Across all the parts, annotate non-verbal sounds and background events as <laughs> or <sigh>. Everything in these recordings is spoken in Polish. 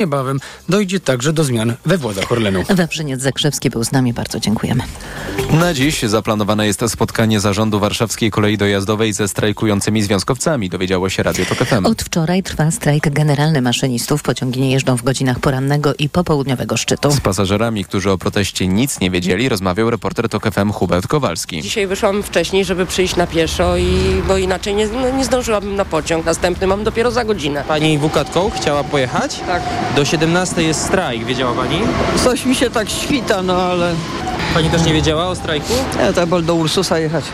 Niebawem dojdzie także do zmian we władzach Orlenu. Wawrzyniec Zakrzewski był z nami, bardzo dziękujemy. Na dziś zaplanowane jest spotkanie zarządu Warszawskiej Kolei Dojazdowej ze strajkującymi związkowcami, dowiedziało się Radio Tok FM. Od wczoraj trwa strajk generalny maszynistów. Pociągi nie jeżdżą w godzinach porannego i popołudniowego szczytu. Z pasażerami, którzy o proteście nic nie wiedzieli, rozmawiał reporter Tok FM Hubert Kowalski. Dzisiaj wyszłam wcześniej, żeby przyjść na pieszo, i, bo inaczej nie, no, nie zdążyłabym na pociąg. Następny mam dopiero za godzinę. Pani Wukatką chciała pojechać? Tak. Do 17 jest strajk, wiedziała pani? Coś mi się tak świta, no ale Pani też nie wiedziała o strajku? ja to wolę do Ursusa jechać.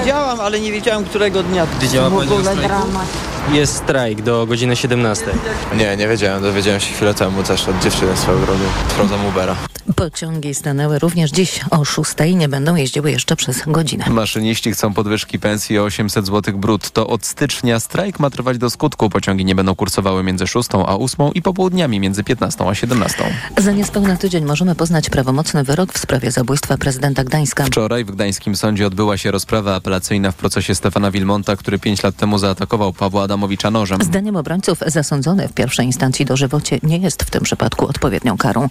Wiedziałam, ale nie wiedziałam którego dnia. Wiedziała pani o strajku? Jest strajk do godziny 17. Nie, nie wiedziałem. Dowiedziałem się chwilę temu też od dziewczyny swoją drogą. Sprawdzam Ubera. Pociągi stanęły również dziś o 6 i nie będą jeździły jeszcze przez godzinę. Maszyniści chcą podwyżki pensji o 800 zł brutto. Od stycznia strajk ma trwać do skutku. Pociągi nie będą kursowały między 6 a 8 i popołudniami między 15 a 17. Za niespełna tydzień możemy poznać prawomocny wyrok w sprawie zabójstwa prezydenta Gdańska. Wczoraj w gdańskim sądzie odbyła się rozprawa apelacyjna w procesie Stefana Wilmonta, który 5 lat temu zaatakował Pawła Adamowicza nożem. Zdaniem obrońców zasądzony w pierwszej instancji dożywocie nie jest w tym przypadku odpowiednią karą.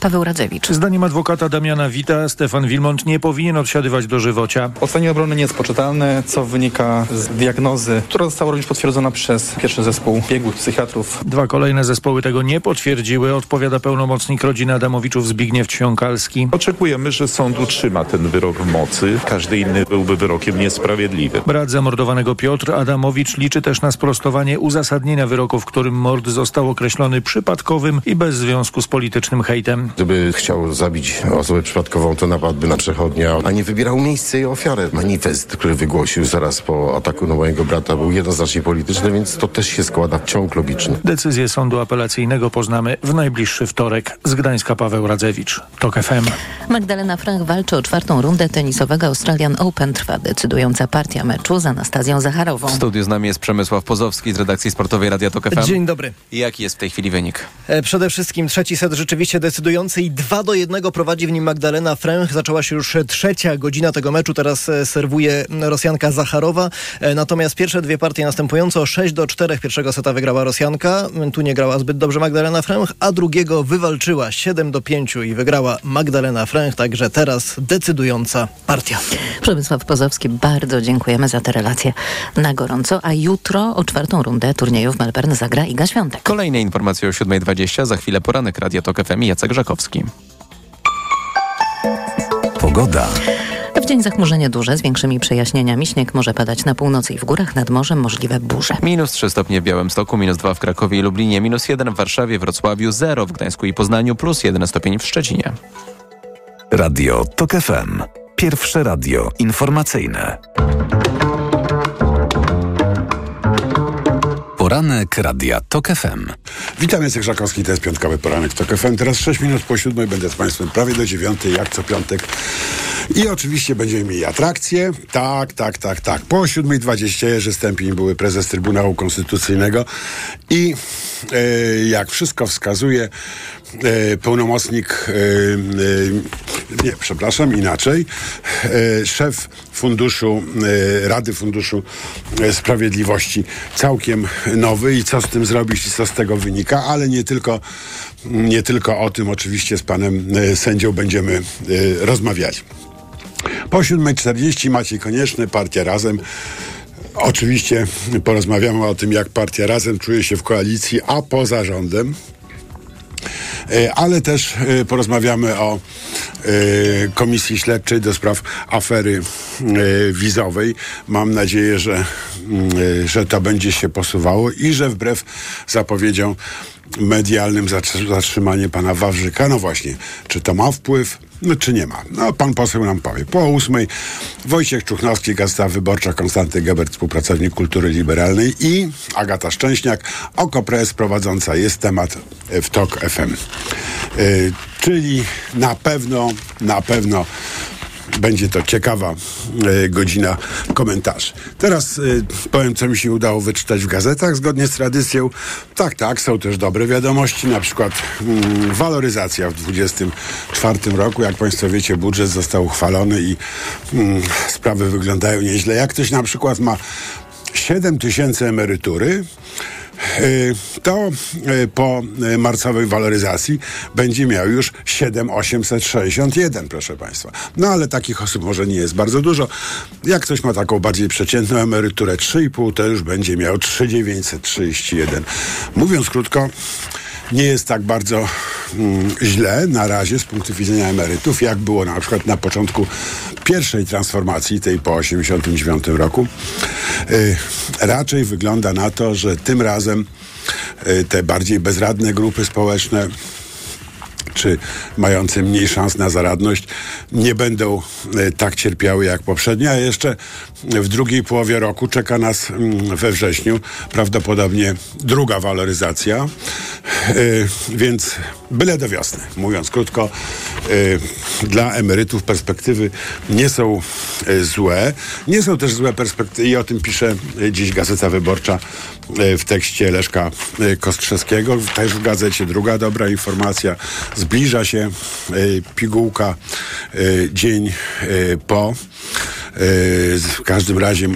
Paweł Radzewicz. Zdaniem adwokata Damiana Wita, Stefan Wilmont nie powinien odsiadywać dożywocia. Ocenie obrony nie jest poczytalne, co wynika z diagnozy, która została również potwierdzona przez pierwszy zespół biegłych psychiatrów. Dwa kolejne zespoły tego nie potwierdziły, odpowiada pełnomocnik rodziny Adamowiczów Zbigniew Ćwiąkalski. Oczekujemy, że sąd utrzyma ten wyrok w mocy. Każdy inny byłby wyrokiem niesprawiedliwym. Brat zamordowanego Piotr Adamowicz liczy też na sprostowanie uzasadnienia wyroku, w którym mord został określony przypadkowym i bez związku z politycznym hejtem. Gdyby chciał zabić osobę przypadkową, to napadłby na przechodnia, a nie wybierał miejsce i ofiarę. Manifest, który wygłosił zaraz po ataku na mojego brata był jednoznacznie polityczny, więc to też się składa w ciąg logiczny. Decyzję sądu apelacyjnego poznamy w najbliższy wtorek. Z Gdańska Paweł Radzewicz. TOK FM. Magdalena Frank walczy o czwartą rundę tenisowego Australian Open. Trwa decydująca partia meczu z Anastazją Zacharową. W studiu z nami jest Przemysław Pozowski z redakcji sportowej Radia Tok FM. Dzień dobry. I jaki jest w tej chwili wynik? E, Przede wszystkim trzeci set rzeczywiście decydujący i 2 do 1 prowadzi w nim Magdalena Fręch. Zaczęła się już trzecia godzina tego meczu. Teraz e, serwuje Rosjanka Zacharowa. E, Natomiast pierwsze dwie partie następująco 6 do 4 pierwszego seta wygrała Rosjanka. Tu nie grała zbyt dobrze Magdalena Fręch, a drugiego wywalczyła 7 do 5 i wygrała Magdalena Fręch. Także teraz decydująca partia. Przemysław Pozowski, bardzo dziękujemy za te relacje na gorąco. A jutro o czwartą rundę turnieju w Melbourne zagra Iga Świątek. Kolejne informacje o 7.20, za chwilę poranek Radio Tok FM i Jacek Żakowski. Pogoda. W dzień zachmurzenie duże z większymi przejaśnieniami. Śnieg może padać na północy i w górach, nad morzem możliwe burze. Minus 3 stopnie w Białymstoku, minus 2 w Krakowie i Lublinie, minus 1 w Warszawie, Wrocławiu, 0 w Gdańsku i Poznaniu, plus 1 stopień w Szczecinie. Radio TOK FM. Pierwsze radio informacyjne. Poranek Radia TOK FM. Witam, Jacek Żakowski, to jest piątkowy poranek TOK FM. Teraz 6 minut po siódmej będę z Państwem prawie do dziewiątej, jak co piątek. I oczywiście będziemy mieli atrakcje. Tak, tak, tak, tak. Po 7.20 Jerzy Stępień były prezes Trybunału Konstytucyjnego i e, jak wszystko wskazuje, e, pełnomocnik, e, e, nie, przepraszam, inaczej, e, szef funduszu, e, Rady Funduszu e, Sprawiedliwości, całkiem nowy i co z tym zrobić i co z tego wynika, ale nie tylko, nie tylko o tym oczywiście z panem sędzią będziemy rozmawiać. Po 7.40 Maciej Konieczny, Partia Razem. Oczywiście porozmawiamy o tym, jak Partia Razem czuje się w koalicji, a poza rządem. E, Ale też e, porozmawiamy o e, Komisji Śledczej do spraw afery wizowej. Mam nadzieję, że, mm, że to będzie się posuwało i że wbrew zapowiedziom medialnym zatr- zatrzymanie pana Wawrzyka, no właśnie, czy to ma wpływ, czy nie ma. No pan poseł nam powie. Po ósmej Wojciech Czuchnowski, Gazeta Wyborcza, Konstanty Gebert, współpracownik kultury liberalnej i Agata Szczęśniak, OKO.press prowadząca jest temat e, w TOK FM. Y, czyli na pewno, na pewno będzie to ciekawa e, godzina komentarzy. Teraz e, powiem, co mi się udało wyczytać w gazetach zgodnie z tradycją. Tak, tak, są też dobre wiadomości, na przykład mm, waloryzacja w 2024 roku. Jak Państwo wiecie, budżet został uchwalony i mm, sprawy wyglądają nieźle. Jak ktoś na przykład ma 7 tysięcy emerytury, y, to y, po y, marcowej waloryzacji będzie miał już 7,861, proszę Państwa. No ale takich osób może nie jest bardzo dużo. Jak ktoś ma taką bardziej przeciętną emeryturę 3,5, to już będzie miał 3,931. Mówiąc krótko, nie jest tak bardzo mm, źle na razie z punktu widzenia emerytów, jak było na przykład na początku pierwszej transformacji, tej po 89 roku. Y, raczej wygląda na to, że tym razem y, te bardziej bezradne grupy społeczne czy mające mniej szans na zaradność, nie będą e, tak cierpiały jak poprzednie, a jeszcze w drugiej połowie roku czeka nas mm, we wrześniu prawdopodobnie druga waloryzacja, więc byle do wiosny, mówiąc krótko, e, dla emerytów perspektywy nie są złe. Nie są też złe perspektywy i o tym pisze dziś Gazeta Wyborcza w tekście Leszka Kostrzewskiego. Też w gazecie druga dobra informacja. Zbliża się pigułka dzień po. W każdym razie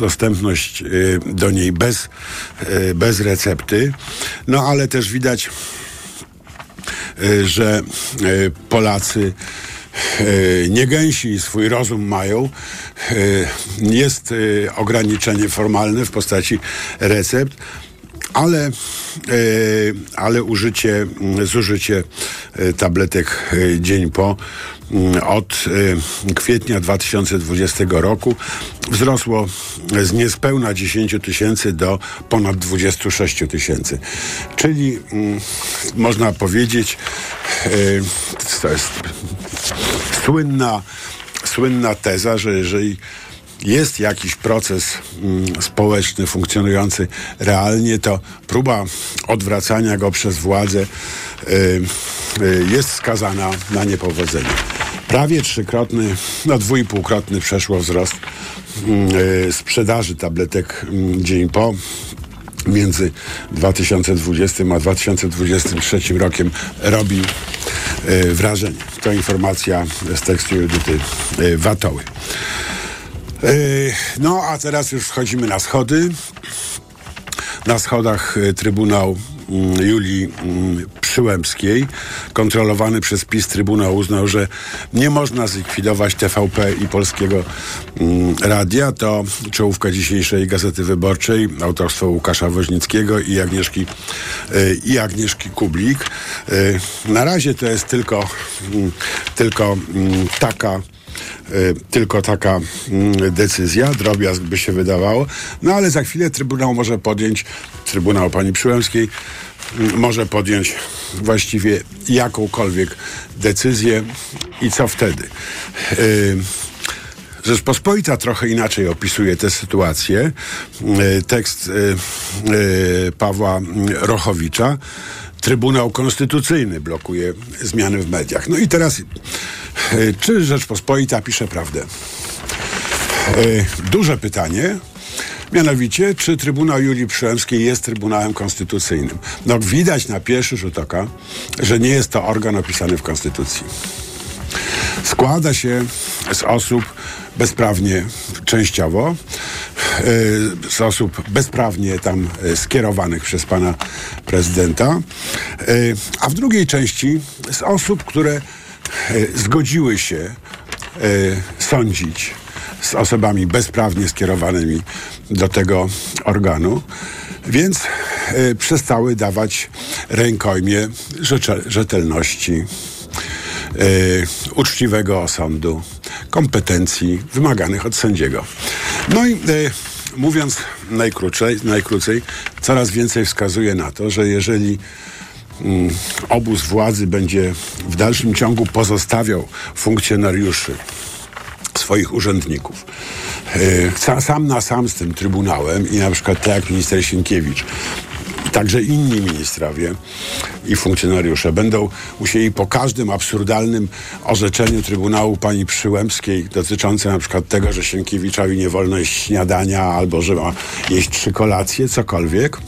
dostępność do niej bez, bez recepty. No ale też widać, że Polacy niegęsi swój rozum mają. Jest ograniczenie formalne w postaci recept ale, ale użycie, zużycie tabletek dzień po od kwietnia 2020 roku wzrosło z niespełna 10 tysięcy do ponad 26 tysięcy. Czyli można powiedzieć, to jest słynna, słynna teza, że jeżeli jest jakiś proces mm, społeczny funkcjonujący realnie, to próba odwracania go przez władzę y, y, jest skazana na niepowodzenie. Prawie trzykrotny, no dwójpółkrotny przeszło wzrost y, sprzedaży tabletek dzień po między 2020 a 2023 rokiem robi y, wrażenie. To informacja z tekstu Judyty y, Watoły. No, a teraz już wchodzimy na schody. Na schodach Trybunał Julii Przyłębskiej, kontrolowany przez PiS Trybunał uznał, że nie można zlikwidować TVP i Polskiego Radia. To czołówka dzisiejszej Gazety Wyborczej, autorstwo Łukasza Woźnickiego i Agnieszki, i Agnieszki Kublik. Na razie to jest tylko, tylko taka tylko taka decyzja, drobiazg by się wydawało, no ale za chwilę Trybunał może podjąć, Trybunał Pani Przyłębskiej może podjąć właściwie jakąkolwiek decyzję i co wtedy. Rzeczpospolita trochę inaczej opisuje tę sytuację. Tekst Pawła Rochowicza. Trybunał Konstytucyjny blokuje zmiany w mediach. No i teraz, czy Rzeczpospolita pisze prawdę? Duże pytanie, Mianowicie, czy Trybunał Julii Przyłębskiej jest Trybunałem Konstytucyjnym? No widać na pierwszy rzut oka, że nie jest to organ opisany w Konstytucji. Składa się z osób bezprawnie, częściowo, z osób bezprawnie tam skierowanych przez pana prezydenta, a w drugiej części z osób, które zgodziły się sądzić z osobami bezprawnie skierowanymi do tego organu, więc przestały dawać rękojmie rzetelności, uczciwego osądu, kompetencji wymaganych od sędziego. No i y, mówiąc najkrócej, najkrócej, coraz więcej wskazuje na to, że jeżeli mm, obóz władzy będzie w dalszym ciągu pozostawiał funkcjonariuszy swoich urzędników. E, sam na sam z tym Trybunałem i na przykład tak jak minister Sienkiewicz także inni ministrowie i funkcjonariusze będą musieli po każdym absurdalnym orzeczeniu Trybunału pani Przyłębskiej dotyczące na przykład tego, że Sienkiewiczowi nie wolno jeść śniadania albo że ma jeść trzy kolacje, cokolwiek,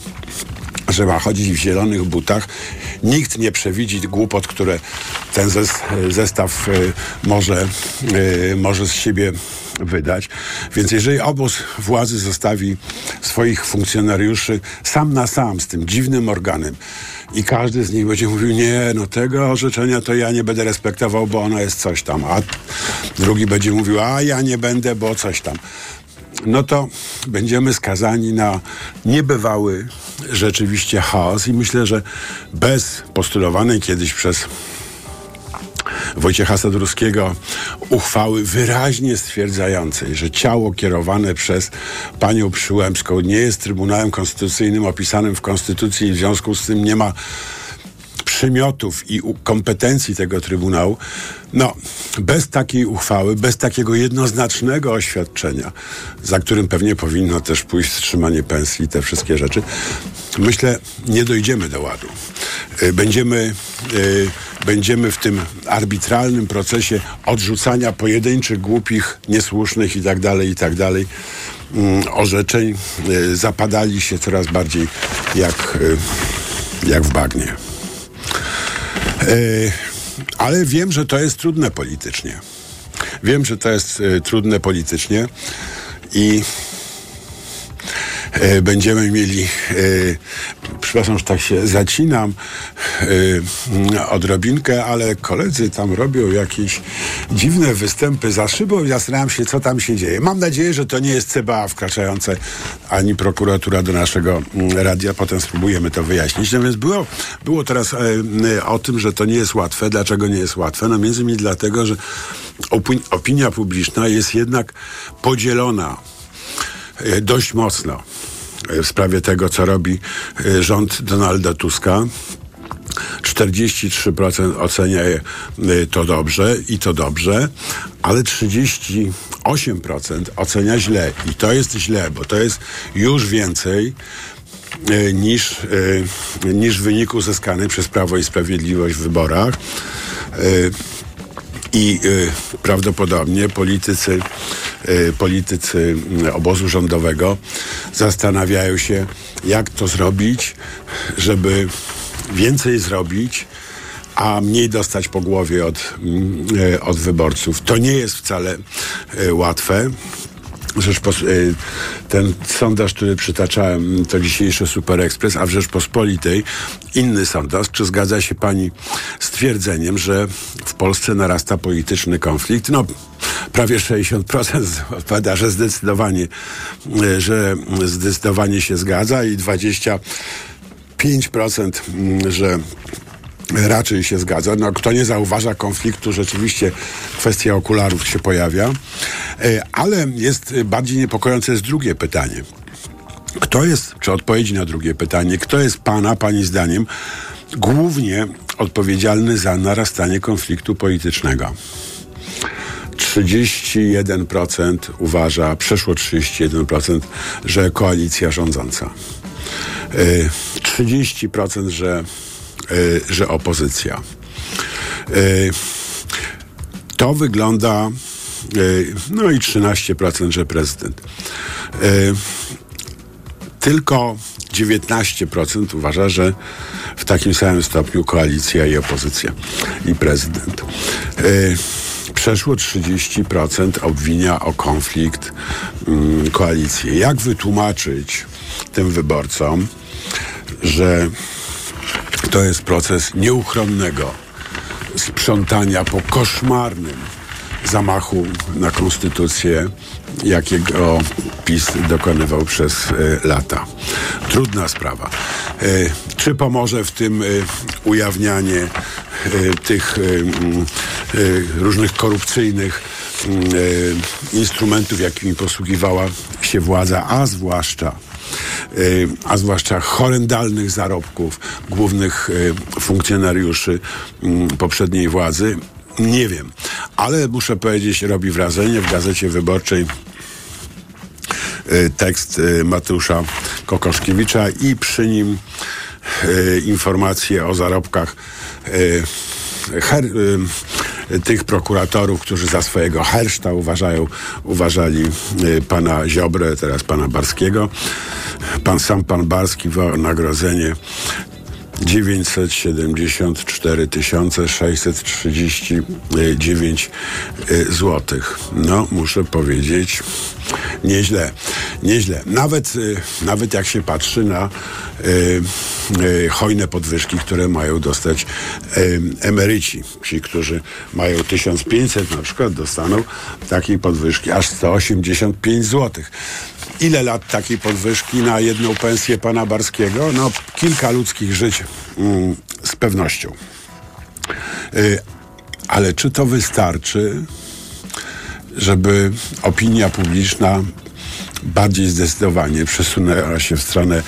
że ma chodzić w zielonych butach. Nikt nie przewidzi głupot, które ten zestaw y, może, y, może z siebie wydać. Więc jeżeli obóz władzy zostawi swoich funkcjonariuszy sam na sam z tym dziwnym organem i każdy z nich będzie mówił, nie, no tego orzeczenia to ja nie będę respektował, bo ono jest coś tam, a drugi będzie mówił, a ja nie będę, bo coś tam no to będziemy skazani na niebywały rzeczywiście chaos i myślę, że bez postulowanej kiedyś przez Wojciecha Sadurskiego uchwały wyraźnie stwierdzającej, że ciało kierowane przez panią Przyłębską nie jest Trybunałem Konstytucyjnym opisanym w Konstytucji i w związku z tym nie ma przymiotów i kompetencji tego Trybunału, no, bez takiej uchwały, bez takiego jednoznacznego oświadczenia, za którym pewnie powinno też pójść wstrzymanie pensji i te wszystkie rzeczy, myślę, nie dojdziemy do ładu. Y, będziemy, y, będziemy w tym arbitralnym procesie odrzucania pojedynczych, głupich, niesłusznych i tak dalej, i tak mm, orzeczeń y, zapadali się coraz bardziej jak, jak w bagnie. Ale wiem, że to jest trudne politycznie. Wiem, że to jest trudne politycznie i E, będziemy mieli, e, przepraszam, że tak się zacinam e, odrobinkę, ale koledzy tam robią jakieś dziwne występy za szybą i zastanawiam się, co tam się dzieje. Mam nadzieję, że to nie jest CBA wkraczające ani prokuratura do naszego mm, radia. Potem spróbujemy to wyjaśnić. No więc było, było teraz o tym, że to nie jest łatwe. Dlaczego nie jest łatwe? No między innymi dlatego, że opinia publiczna jest jednak podzielona dość mocno w sprawie tego, co robi e, rząd Donalda Tuska. 43% ocenia e, to dobrze i to dobrze, ale 38% ocenia źle. I to jest źle, bo to jest już więcej e, niż, niż wynik uzyskany przez Prawo i Sprawiedliwość w wyborach. I y, prawdopodobnie politycy, y, politycy y, obozu rządowego zastanawiają się, jak to zrobić, żeby więcej zrobić, a mniej dostać po głowie od, mm, y, od wyborców. To nie jest wcale y, łatwe. Y, ten sondaż, który przytaczałem, to dzisiejszy Super Express, a w Rzeczpospolitej inny sondaż. Czy zgadza się pani z twierdzeniem, że w Polsce narasta polityczny konflikt? No, prawie 60% odpowiada, że zdecydowanie, y, że zdecydowanie się zgadza i 25%, mm, że raczej się zgadza. No, kto nie zauważa konfliktu, rzeczywiście kwestia okularów się pojawia. E, ale jest bardziej niepokojące jest drugie pytanie. Kto jest, czy odpowiedzi na drugie pytanie, kto jest Pana, Pani zdaniem, głównie odpowiedzialny za narastanie konfliktu politycznego? 31% uważa, przeszło 31%, że koalicja rządząca. 30%, e, że że opozycja. Y, to wygląda, y, no i 13%, że prezydent. Tylko 19% uważa, że w takim samym stopniu koalicja i opozycja i prezydent. Przeszło 30% obwinia o konflikt mm, koalicję. Jak wytłumaczyć tym wyborcom, że to jest proces nieuchronnego sprzątania po koszmarnym zamachu na konstytucję, jakiego PiS dokonywał przez y, lata. Trudna sprawa. Y, czy pomoże w tym y, ujawnianie tych różnych korupcyjnych instrumentów, jakimi posługiwała się władza, a zwłaszcza a zwłaszcza horrendalnych zarobków głównych y, funkcjonariuszy mm, poprzedniej władzy. Nie wiem, ale muszę powiedzieć, robi wrażenie w gazecie wyborczej y, tekst Mateusza Kokoszkiewicza i przy nim informacje o zarobkach her, tych prokuratorów, którzy za swojego herszta uważają, uważali pana Ziobrę, teraz pana Barskiego. Pan sam pan Barski wynagrodzenie 974 639 zł. No, muszę powiedzieć, nieźle, nieźle. Nawet, y, nawet jak się patrzy na y, y, hojne podwyżki, które mają dostać y, emeryci. Ci, którzy mają 1500 na przykład, dostaną takiej podwyżki aż 185 zł. Ile lat takiej podwyżki na jedną pensję pana Barskiego? No, kilka ludzkich żyć mm, z pewnością. Y, ale czy to wystarczy, żeby opinia publiczna bardziej zdecydowanie przesunęła się w stronę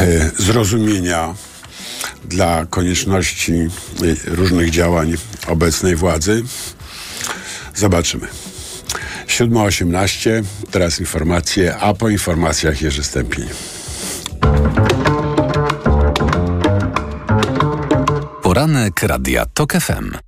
y, zrozumienia dla konieczności y, różnych działań obecnej władzy? Zobaczymy. 7.18, teraz informacje, a po informacjach Jerzy Stępień. Poranek Radia TOK FM.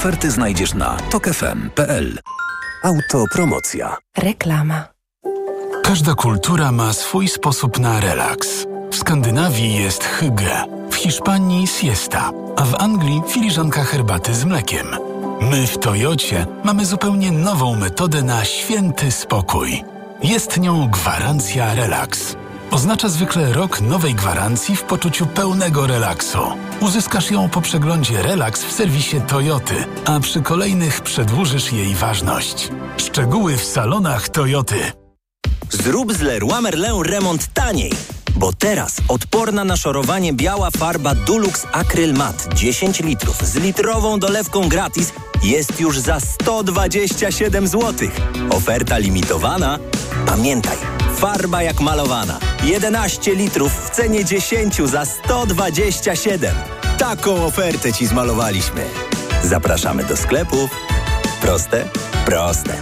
oferty znajdziesz na tokefm.pl. Autopromocja. Reklama. Każda kultura ma swój sposób na relaks. W Skandynawii jest hygge, w Hiszpanii siesta, a w Anglii filiżanka herbaty z mlekiem. My w Toyocie mamy zupełnie nową metodę na święty spokój. Jest nią gwarancja relaks. Oznacza zwykle rok nowej gwarancji w poczuciu pełnego relaksu. Uzyskasz ją po przeglądzie Relax w serwisie Toyoty, a przy kolejnych przedłużysz jej ważność. Szczegóły w salonach Toyoty. Zrób z Leroy Merlin remont taniej. Bo teraz odporna na szorowanie biała farba Dulux Acryl Mat 10 litrów z litrową dolewką gratis jest już za 127 zł. Oferta limitowana. Pamiętaj, farba jak malowana. 11 litrów w cenie 10 za 127. Taką ofertę Ci zmalowaliśmy. Zapraszamy do sklepów. Proste? Proste.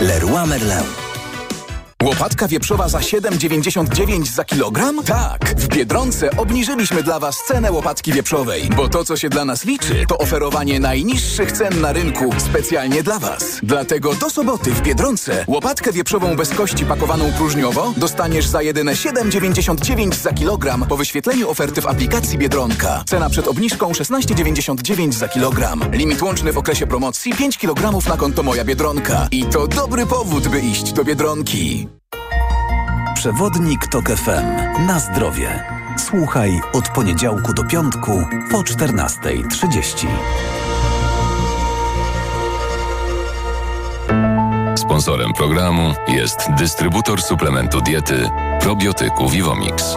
Leroy Merlin. Łopatka wieprzowa za 7,99 za kilogram? Tak! W Biedronce obniżyliśmy dla Was cenę łopatki wieprzowej, bo to, co się dla nas liczy, to oferowanie najniższych cen na rynku specjalnie dla Was. Dlatego do soboty w Biedronce łopatkę wieprzową bez kości pakowaną próżniowo dostaniesz za jedyne 7,99 za kilogram po wyświetleniu oferty w aplikacji Biedronka. Cena przed obniżką 16,99 za kilogram. Limit łączny w okresie promocji 5 kg na konto Moja Biedronka. I to dobry powód, by iść do Biedronki. Przewodnik TOK FM. Na zdrowie. Słuchaj od poniedziałku do piątku po 14.30. Sponsorem programu jest dystrybutor suplementu diety probiotyku Vivomix.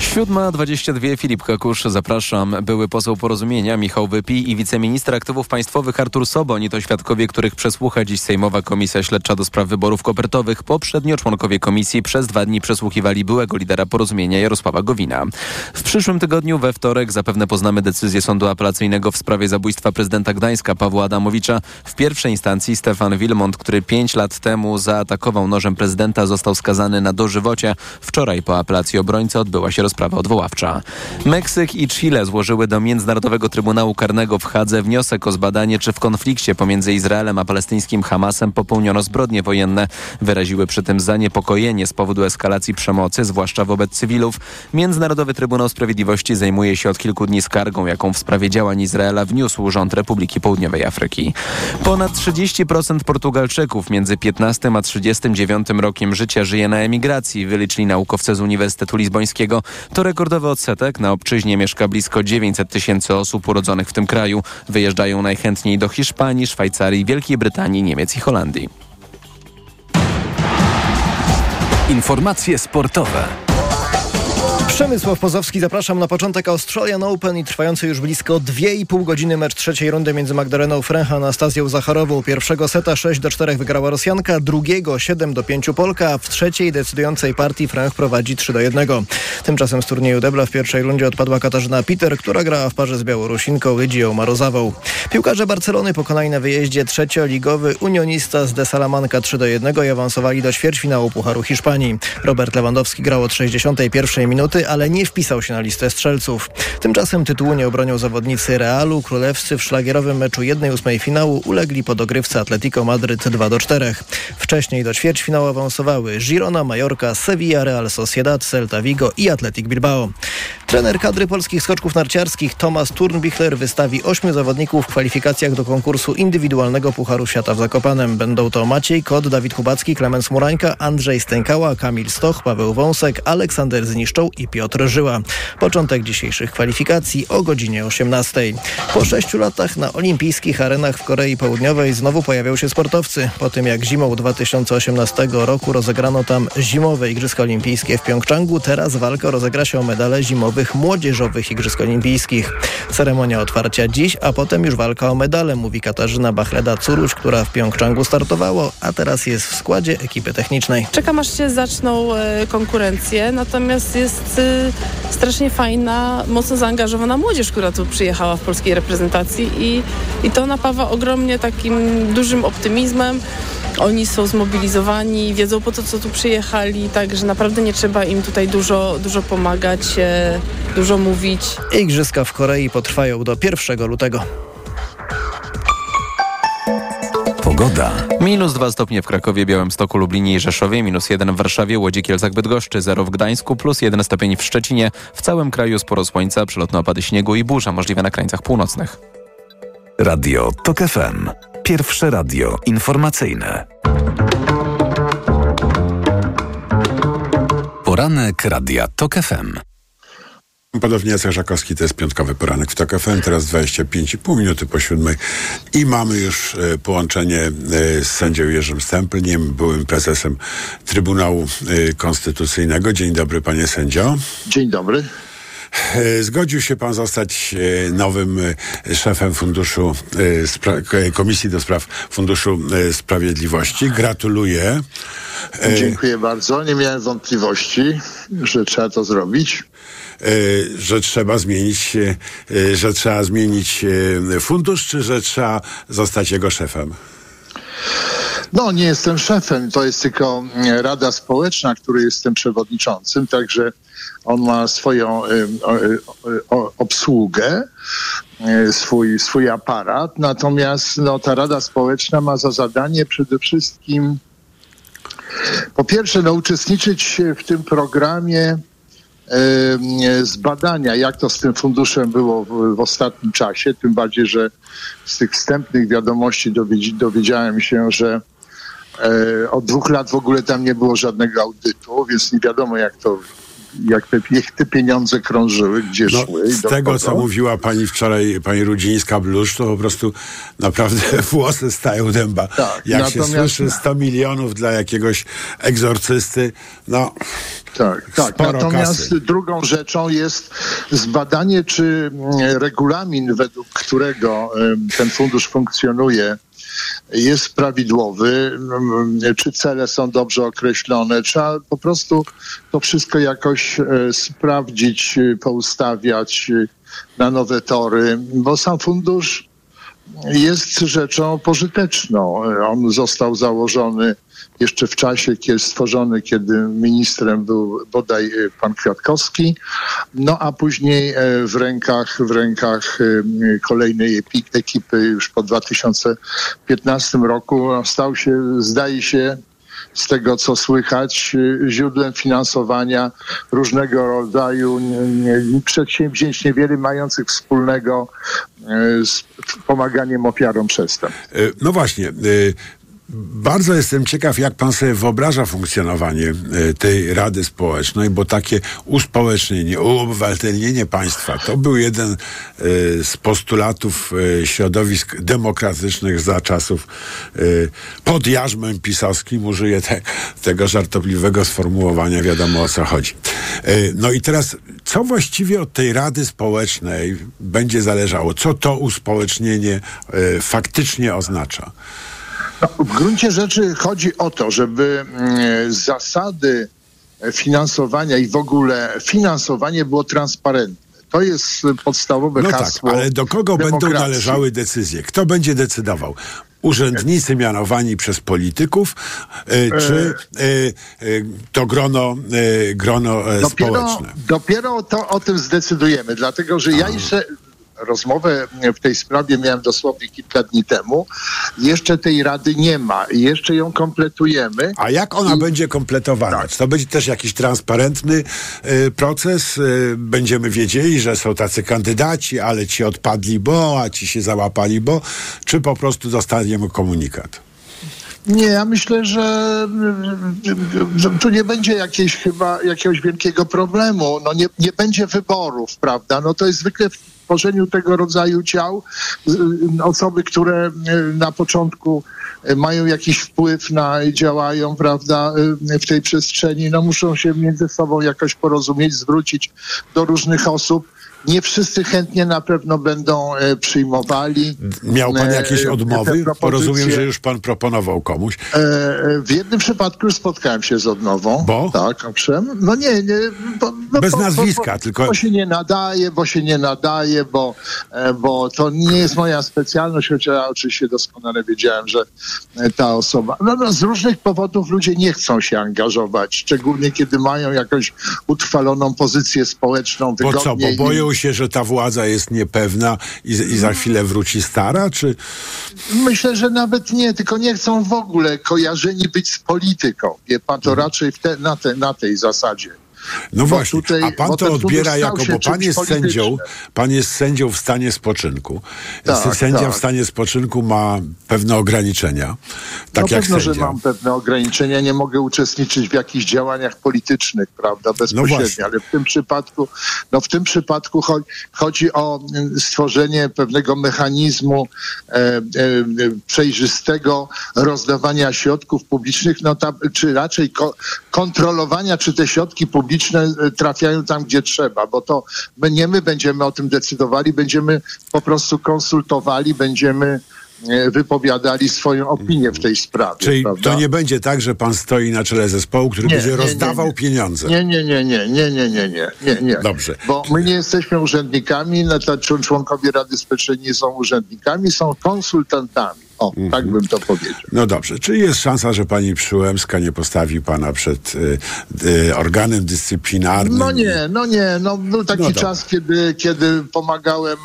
7.22 Filip Kakusz, zapraszam. Były poseł porozumienia Michał Wypi i wiceminister aktywów państwowych Artur Soboń to świadkowie, których przesłucha dziś Sejmowa Komisja Śledcza do spraw wyborów kopertowych. Poprzednio członkowie komisji przez dwa dni przesłuchiwali byłego lidera porozumienia Jarosława Gowina. W przyszłym tygodniu we wtorek zapewne poznamy decyzję sądu apelacyjnego w sprawie zabójstwa prezydenta Gdańska Pawła Adamowicza. W pierwszej instancji Stefan Wilmont, który pięć lat temu zaatakował nożem prezydenta, został skazany na dożywocie. Wczoraj po apelacji obrońcy odbyła się rozprawa odwoławcza. Meksyk i Chile złożyły do Międzynarodowego Trybunału Karnego w Hadze wniosek o zbadanie, czy w konflikcie pomiędzy Izraelem a palestyńskim Hamasem popełniono zbrodnie wojenne. Wyraziły przy tym zaniepokojenie z powodu eskalacji przemocy, zwłaszcza wobec cywilów. Międzynarodowy Trybunał Sprawiedliwości zajmuje się od kilku dni skargą, jaką w sprawie działań Izraela wniósł rząd Republiki Południowej Afryki. Ponad 30% Portugalczyków między 15 a 39 rokiem życia żyje na emigracji, wyliczyli naukowcy z Uniwersytetu Lizbońskiego. To rekordowy odsetek. Na obczyźnie mieszka blisko 900 tysięcy osób urodzonych w tym kraju. Wyjeżdżają najchętniej do Hiszpanii, Szwajcarii, Wielkiej Brytanii, Niemiec i Holandii. Informacje sportowe. Przemysław Pozowski, zapraszam na początek Australian Open i trwający już blisko 2,5 godziny mecz trzeciej rundy między Magdaleną Frecha a Anastazją Zacharową. Pierwszego seta 6 do 4 wygrała Rosjanka, drugiego 7 do 5 Polka, a w trzeciej decydującej partii Frech prowadzi 3 do 1. Tymczasem z turnieju debla w pierwszej rundzie odpadła Katarzyna Peter, która grała w parze z Białorusinką Lidią Marozawą. Piłkarze Barcelony pokonali na wyjeździe trzecioligowy Unionista z De Salamanca 3 do 1 i awansowali do ćwierćfinału Pucharu Hiszpanii. Robert Lewandowski grał od 61 minuty, ale nie wpisał się na listę strzelców. Tymczasem tytułu nie obronią zawodnicy Realu. Królewscy w szlagierowym meczu 1-8 finału ulegli po dogrywce Atletico Madryt 2-4. Wcześniej do ćwierćfinału awansowały Girona, Mallorca, Sevilla, Real Sociedad, Celta Vigo i Athletic Bilbao. Trener kadry polskich skoczków narciarskich Tomasz Turnbichler wystawi ośmiu zawodników w kwalifikacjach do konkursu indywidualnego Pucharu Świata w Zakopanem. Będą to Maciej Kot, Dawid Kubacki, Klemens Murańka, Andrzej Stękała, Kamil Stoch, Paweł Wąsek, Aleksander Zniszczą i Piotr Żyła. Początek dzisiejszych kwalifikacji o godzinie 18. Po sześciu latach na olimpijskich arenach w Korei Południowej znowu pojawią się sportowcy. Po tym jak zimą 2018 roku rozegrano tam zimowe Igrzyska Olimpijskie w Pjongczangu, teraz walka rozegra się o medale zimowych młodzieżowych Igrzysk Olimpijskich. Ceremonia otwarcia dziś, a potem już walka o medale, mówi Katarzyna Bachleda-Curuś, która w Pjongczangu startowało, a teraz jest w składzie ekipy technicznej. Czekam aż się zaczną e, konkurencje, natomiast jest strasznie fajna, mocno zaangażowana młodzież, która tu przyjechała w polskiej reprezentacji i, i to napawa ogromnie takim dużym optymizmem. Oni są zmobilizowani, wiedzą po to, co tu przyjechali, także naprawdę nie trzeba im tutaj dużo, dużo pomagać, dużo mówić. Igrzyska w Korei potrwają do 1 lutego. Pogoda. Minus 2 stopnie w Krakowie, Białymstoku, Lublinie i Rzeszowie, minus 1 w Warszawie, Łodzi, Kielcach, Bydgoszczy, 0 w Gdańsku, plus 1 stopień w Szczecinie. W całym kraju sporo słońca, przelotne opady śniegu i burza możliwe na krańcach północnych. Radio TOK FM. Pierwsze radio informacyjne. Poranek Radia TOK FM. Podobnie Jacek Żakowski, to jest piątkowy poranek w TOK FM, teraz 25,5 minuty po siódmej i mamy już e, połączenie e, z sędzią Jerzym Stęplniem, byłym prezesem Trybunału e, Konstytucyjnego. Dzień dobry panie sędzio. Dzień dobry. Zgodził się pan zostać nowym szefem Funduszu Spra- Komisji do Spraw Funduszu Sprawiedliwości. Gratuluję. Dziękuję bardzo. Nie miałem wątpliwości, że trzeba to zrobić. E, że trzeba zmienić, e, że trzeba zmienić e, fundusz, czy że trzeba zostać jego szefem? No, nie jestem szefem, to jest tylko mm, Rada Społeczna, której jestem przewodniczącym, także on ma swoją obsługę, swój, swój aparat, natomiast no, ta Rada Społeczna ma za zadanie przede wszystkim po pierwsze no, uczestniczyć w tym programie z badania, jak to z tym funduszem było w, w ostatnim czasie, tym bardziej, że z tych wstępnych wiadomości dowiedzi, dowiedziałem się, że e, od dwóch lat w ogóle tam nie było żadnego audytu, więc nie wiadomo jak to, jak te, jak te pieniądze krążyły, gdzie No, szły. z tego, co mówiła pani wczoraj, pani Rudzińska-Blusz, to po prostu naprawdę <laughs> włosy stają dęba. Tak, Jak się natomiast- słyszy 100 milionów dla jakiegoś egzorcysty, no Tak, tak. Natomiast kasy. drugą rzeczą jest zbadanie, czy mm, regulamin, według którego ten fundusz funkcjonuje, jest prawidłowy, mm, czy cele są dobrze określone. Trzeba po prostu to wszystko jakoś e, sprawdzić, e, poustawiać e, na nowe tory, bo sam fundusz jest rzeczą pożyteczną. On został założony jeszcze w czasie, kiedy stworzony, kiedy ministrem był bodaj e, pan Kwiatkowski, no a później e, w rękach, w rękach e, kolejnej ekipy już po 2015 roku stał się, zdaje się, z tego co słychać, źródłem finansowania różnego rodzaju przedsięwzięć niewiele mających wspólnego z pomaganiem ofiarom przestępstw. No właśnie, bardzo jestem ciekaw, jak pan sobie wyobraża funkcjonowanie e, tej Rady Społecznej, bo takie uspołecznienie, uobywatelnienie państwa to był jeden e, z postulatów e, środowisk demokratycznych za czasów pod jarzmem pisowskim. Użyję te, tego żartobliwego sformułowania, wiadomo o co chodzi. No i teraz, co właściwie od tej Rady Społecznej będzie zależało? Co to uspołecznienie faktycznie oznacza? No, w gruncie rzeczy chodzi o to, żeby mm, zasady finansowania i w ogóle finansowanie było transparentne. To jest podstawowe no hasło. Tak, ale do kogo demokracji. będą należały decyzje? Kto będzie decydował? Urzędnicy mianowani przez polityków, e, czy e, e, to grono, grono dopiero, społeczne? Dopiero to o tym zdecydujemy, dlatego że ja jeszcze rozmowę w tej sprawie miałem dosłownie kilka dni temu. Jeszcze tej rady nie ma i jeszcze ją kompletujemy. A jak ona I... będzie kompletowana? Tak. Czy to będzie też jakiś transparentny y, proces? Y, będziemy wiedzieli, że są tacy kandydaci, ale ci odpadli, bo, a ci się załapali, bo, czy po prostu dostaniemy komunikat? Nie, ja myślę, że, tu nie będzie jakiejś chyba jakiegoś wielkiego problemu. No nie, nie będzie wyborów, prawda? No to jest zwykle tworzeniu tego rodzaju ciał osoby, które na początku mają jakiś wpływ na, działają, prawda, w tej przestrzeni, no muszą się między sobą jakoś porozumieć, zwrócić do różnych osób nie wszyscy chętnie na pewno będą e, przyjmowali. Miał pan jakieś e, odmowy? Rozumiem, że już pan proponował komuś. E, w jednym przypadku już spotkałem się z odmową. Bo? Tak, owszem. No nie, nie. Bo, no, Bez bo, nazwiska, bo, tylko... Bo się nie nadaje, bo się nie nadaje, bo, bo to nie jest moja specjalność, chociaż ja oczywiście doskonale wiedziałem, że ta osoba... No, no z różnych powodów ludzie nie chcą się angażować, szczególnie kiedy mają jakąś utrwaloną pozycję społeczną. Bo co, bo boją się, że ta władza jest niepewna i, i za chwilę wróci stara, czy... Myślę, że nawet nie, tylko nie chcą w ogóle kojarzeni być z polityką. Wie pan, to mhm. raczej te, na, te, na tej zasadzie. No właśnie, tutaj, a pan to odbiera jako, bo pan jest sędzią, pan jest sędzią w stanie spoczynku. Tak, Sędzia tak. w stanie spoczynku ma pewne ograniczenia. Tak no jak pewno, sędzia. że mam pewne ograniczenia. Nie mogę uczestniczyć w jakichś działaniach politycznych, prawda, bezpośrednio, no ale w tym przypadku, no w tym przypadku cho chodzi o mm, stworzenie pewnego mechanizmu e, e, przejrzystego rozdawania środków publicznych, no ta, czy raczej ko kontrolowania, czy te środki publiczne publiczne e, trafiają tam, gdzie trzeba, bo to my, nie my będziemy o tym decydowali, będziemy po prostu konsultowali, będziemy e, wypowiadali swoją opinię w tej sprawie. Czyli prawda? to nie będzie tak, że pan stoi na czele zespołu, który nie, będzie nie, rozdawał nie, pieniądze. Nie, nie, nie, nie, nie, nie, nie, nie, nie, nie. Dobrze. Bo my nie jesteśmy urzędnikami, członkowie Rady Specjalnej nie są urzędnikami, są konsultantami. O, mm -hmm. tak bym to powiedział. No dobrze, czyli jest szansa, że pani Przyłębska nie postawi pana przed y, y, organem dyscyplinarnym? No nie, no nie. No, był taki no czas, kiedy, kiedy pomagałem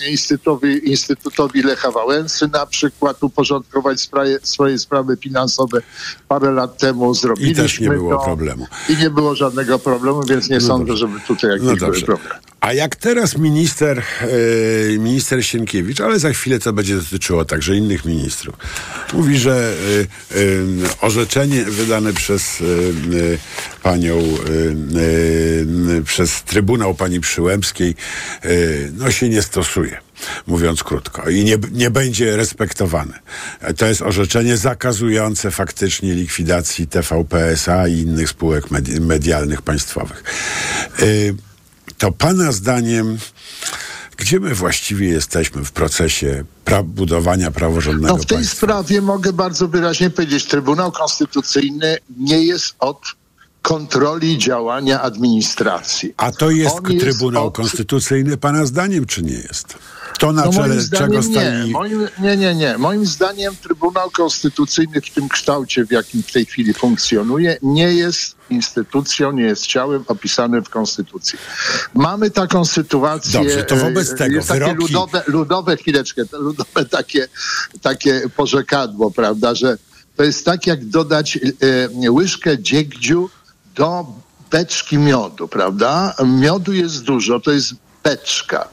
e, Instytutowi, Instytutowi Lecha Wałęsy na przykład uporządkować sprawie, swoje sprawy finansowe parę lat temu. Zrobiliśmy I też nie było to, problemu. I nie było żadnego problemu, więc nie no sądzę, dobrze. żeby tutaj jakiś no był problem. A jak teraz minister, e, minister Sienkiewicz, ale za chwilę to będzie dotyczyło także innych ministrów, mówi, że e, e, orzeczenie wydane przez panią, przez Trybunał pani Przyłębskiej, no się nie stosuje mówiąc krótko, i nie, nie będzie respektowane. To jest orzeczenie zakazujące faktycznie likwidacji TVP SA i innych spółek medialnych państwowych to Pana zdaniem, gdzie my właściwie jesteśmy w procesie pra budowania praworządnego No w tej państwa? sprawie mogę bardzo wyraźnie powiedzieć, Trybunał Konstytucyjny nie jest od kontroli działania administracji. A to jest On Trybunał od- Konstytucyjny pana zdaniem, czy nie jest? To na No czele czego stoi... nie. Moim, nie, nie, nie. Moim zdaniem Trybunał Konstytucyjny w tym kształcie, w jakim w tej chwili funkcjonuje, nie jest instytucją, nie jest ciałem opisanym w Konstytucji. Mamy taką sytuację. Dobrze, to wobec e, tego jest takie wyroki- ludowe, ludowe, chwileczkę, ludowe takie, takie porzekadło, prawda, że to jest tak, jak dodać e, łyżkę dziegdziu do beczki miodu, prawda? Miodu jest dużo, to jest beczka.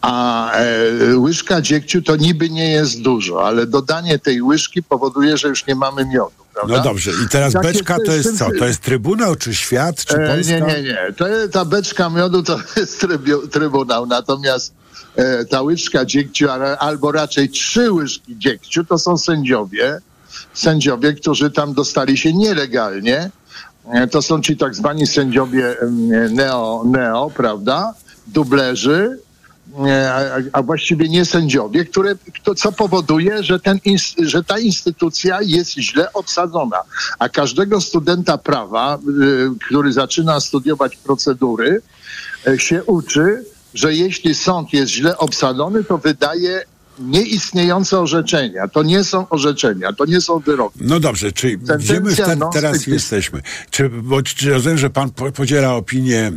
A e, łyżka dziegciu to niby nie jest dużo, ale dodanie tej łyżki powoduje, że już nie mamy miodu. Prawda? No dobrze, i teraz Takie beczka to jest co? To jest Trybunał, czy świat, czy E, Polska? Nie, nie, nie. To, jest- ta beczka miodu to <laughs> jest trybu, trybunał, natomiast e, ta łyżka dziegciu, albo raczej trzy łyżki dziegciu, to są sędziowie, sędziowie, którzy tam dostali się nielegalnie. E, To są ci tak zwani sędziowie neo, neo prawda? Dublerzy, e, a, właściwie nie sędziowie, które, to, co powoduje, że, ten, że ta instytucja jest źle obsadzona. A każdego studenta prawa, y, który zaczyna studiować procedury, się uczy, że jeśli sąd jest źle obsadzony, to wydaje nieistniejące orzeczenia. To nie są orzeczenia, to nie są wyroki. No dobrze, czyli Sentencja gdzie my non teraz jesteśmy? Czy, bo, czy rozumiem, że pan po, podziela opinię e,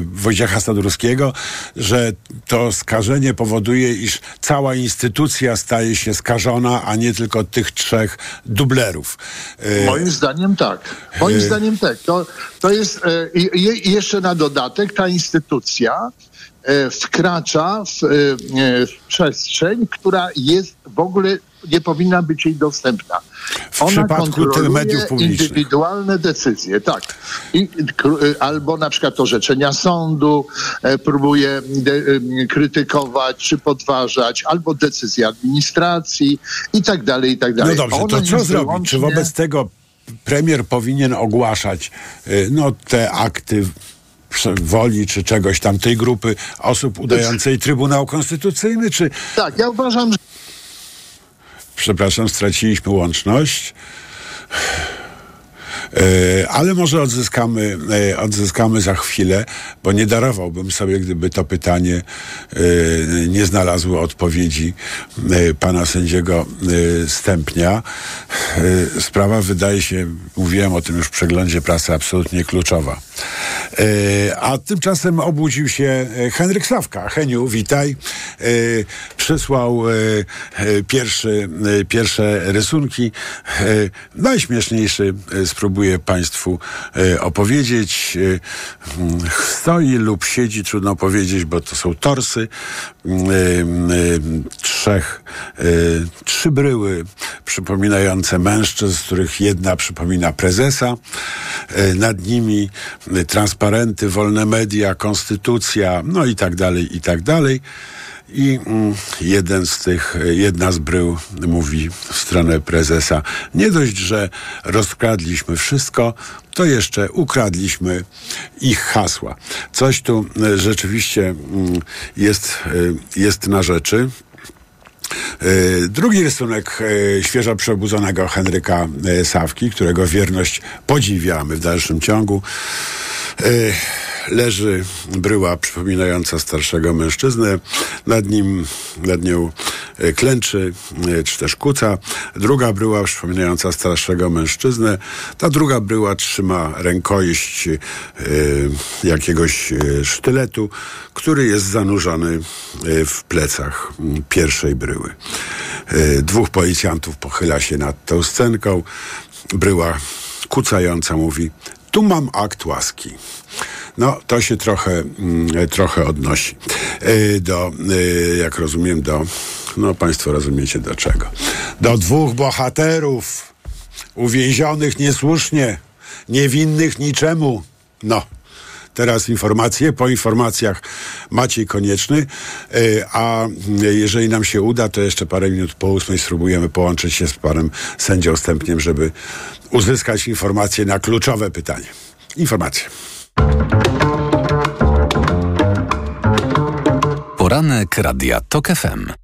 Wojciecha Sadurskiego, że to skażenie powoduje, iż cała instytucja staje się skażona, a nie tylko tych trzech dublerów. E, Moim zdaniem tak. Moim e, zdaniem tak. To, to jest i, jeszcze na dodatek ta instytucja wkracza w, e, e, w przestrzeń, która jest w ogóle nie powinna być jej dostępna. W przypadku tych kontroluje mediów publicznych. indywidualne decyzje, tak. I, e, albo na przykład orzeczenia sądu e, próbuje de, e, krytykować czy podważać, albo decyzje administracji i tak dalej, i tak No dalej. dobrze, Ona to co zrobić? Czy wyłącznie- wobec tego premier powinien ogłaszać no, te akty woli czy czegoś tam tej grupy osób udającej Trybunał Konstytucyjny, czy Tak, ja uważam, że przepraszam, straciliśmy łączność. E, Ale może odzyskamy, e, odzyskamy za chwilę, bo nie darowałbym sobie, gdyby to pytanie e, nie znalazło odpowiedzi pana sędziego Stępnia. Sprawa wydaje się, mówiłem o tym już w przeglądzie prasy, absolutnie kluczowa. A tymczasem obudził się Henryk Sawka. Heniu, witaj. Przysłał pierwszy, pierwsze rysunki. Najśmieszniejszy e, spróbuję Państwu e, opowiedzieć. E, Stoi lub siedzi, trudno powiedzieć, bo to są torsy e, trzech, trzy bryły przypominające mężczyzn, z których jedna przypomina prezesa. Nad nimi transparenty, wolne media, konstytucja, no i tak dalej, i tak dalej. I mm, jeden z tych, jedna z brył mówi w stronę prezesa, nie dość, że rozkradliśmy wszystko, to jeszcze ukradliśmy ich hasła. Coś tu e, rzeczywiście mm, jest, e, jest na rzeczy. E, Drugi rysunek e, świeżo przebudzonego Henryka e, Sawki, którego wierność podziwiamy w dalszym ciągu. Leży bryła przypominająca starszego mężczyznę. Nad nim, nad nią klęczy, czy też kuca. Druga bryła przypominająca starszego mężczyznę. Ta druga bryła trzyma rękojeść jakiegoś sztyletu, który jest zanurzony e, w plecach m, pierwszej bryły. E, Dwóch policjantów pochyla się nad tą scenką. Bryła kucająca mówi: Tu mam akt łaski. No, to się trochę, mm, trochę odnosi e, do, jak rozumiem, do, no Państwo rozumiecie do czego. Do dwóch bohaterów uwięzionych niesłusznie, niewinnych niczemu. No. Teraz informacje. Po informacjach Maciej Konieczny. E, A jeżeli nam się uda, to jeszcze parę minut po ósmej spróbujemy połączyć się z panem sędzią Stępniem, żeby uzyskać informacje na kluczowe pytanie. Informacje. Poranek Radia TOK FM.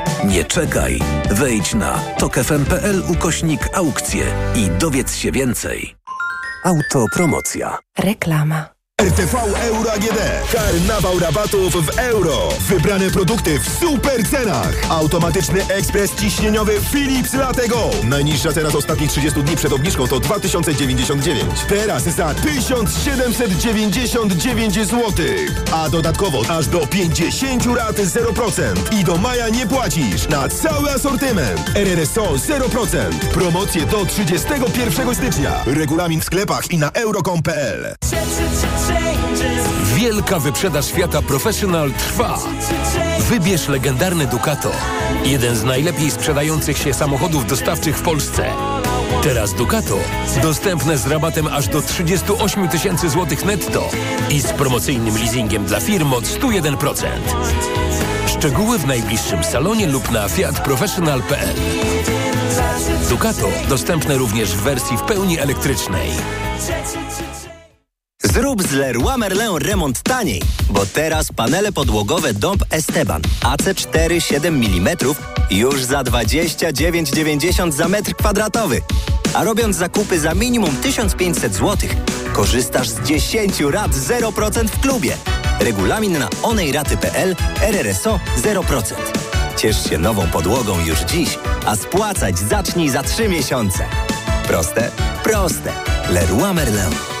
Nie czekaj. Wejdź na tokefm.pl ukośnik aukcje i dowiedz się więcej. Autopromocja. Reklama. RTV Euro AGD. Karnawał rabatów w euro. Wybrane produkty w super cenach. Automatyczny ekspres ciśnieniowy Philips Latego. Najniższa cena z ostatnich 30 dni przed obniżką to 2099. Teraz za 1799 zł. A dodatkowo aż do 50 rat 0%. I do maja nie płacisz na cały asortyment. RRSO 0%. Promocje do 31 stycznia. Regulamin w sklepach i na euro.com.pl. Wielka wyprzedaż Fiata Professional trwa. Wybierz legendarny Ducato. Jeden z najlepiej sprzedających się samochodów dostawczych w Polsce. Teraz Ducato dostępne z rabatem aż do 38 tysięcy złotych netto i z promocyjnym leasingiem dla firm od 101%. Szczegóły w najbliższym salonie lub na fiatprofessional.pl. Ducato dostępne również w wersji w pełni elektrycznej. Zrób z Leroy Merlin remont taniej, bo teraz panele podłogowe Dąb Esteban AC4 7 mm już za 29,90 za metr kwadratowy. A robiąc zakupy za minimum 1500 zł, korzystasz z 10 rat 0% w klubie. Regulamin na onejraty.pl RRSO 0%. Ciesz się nową podłogą już dziś, a spłacać zacznij za 3 miesiące. Proste? Proste. Leroy Merlin.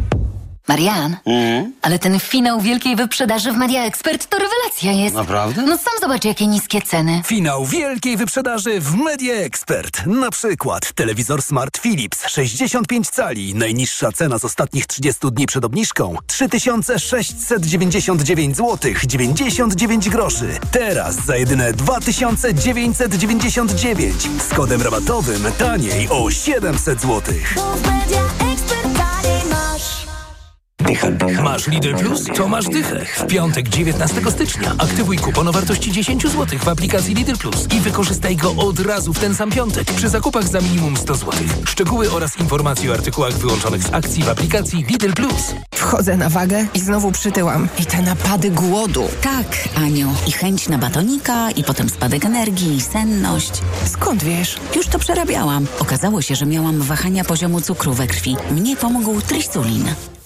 Marian, Mhm. ale ten finał wielkiej wyprzedaży w Media Expert to rewelacja jest. Naprawdę? No sam zobacz, jakie niskie ceny. Finał wielkiej wyprzedaży w Media Expert. Na przykład telewizor Smart Philips 65 cali. Najniższa cena z ostatnich 30 dni przed obniżką 3699 zł 99 groszy. Teraz za jedyne 2999 z kodem rabatowym taniej o 700 zł. Masz Lidl Plus? To masz dychę. W piątek 19 stycznia aktywuj kupon o wartości 10 zł w aplikacji Lidl Plus i wykorzystaj go od razu w ten sam piątek przy zakupach za minimum 100 zł. Szczegóły oraz informacje o artykułach wyłączonych z akcji w aplikacji Lidl Plus. Wchodzę na wagę i znowu przytyłam. I te napady głodu. Tak, Aniu. I chęć na batonika, i potem spadek energii, i senność. Skąd wiesz? Już to przerabiałam. Okazało się, że miałam wahania poziomu cukru we krwi. Mnie pomógł trisulin.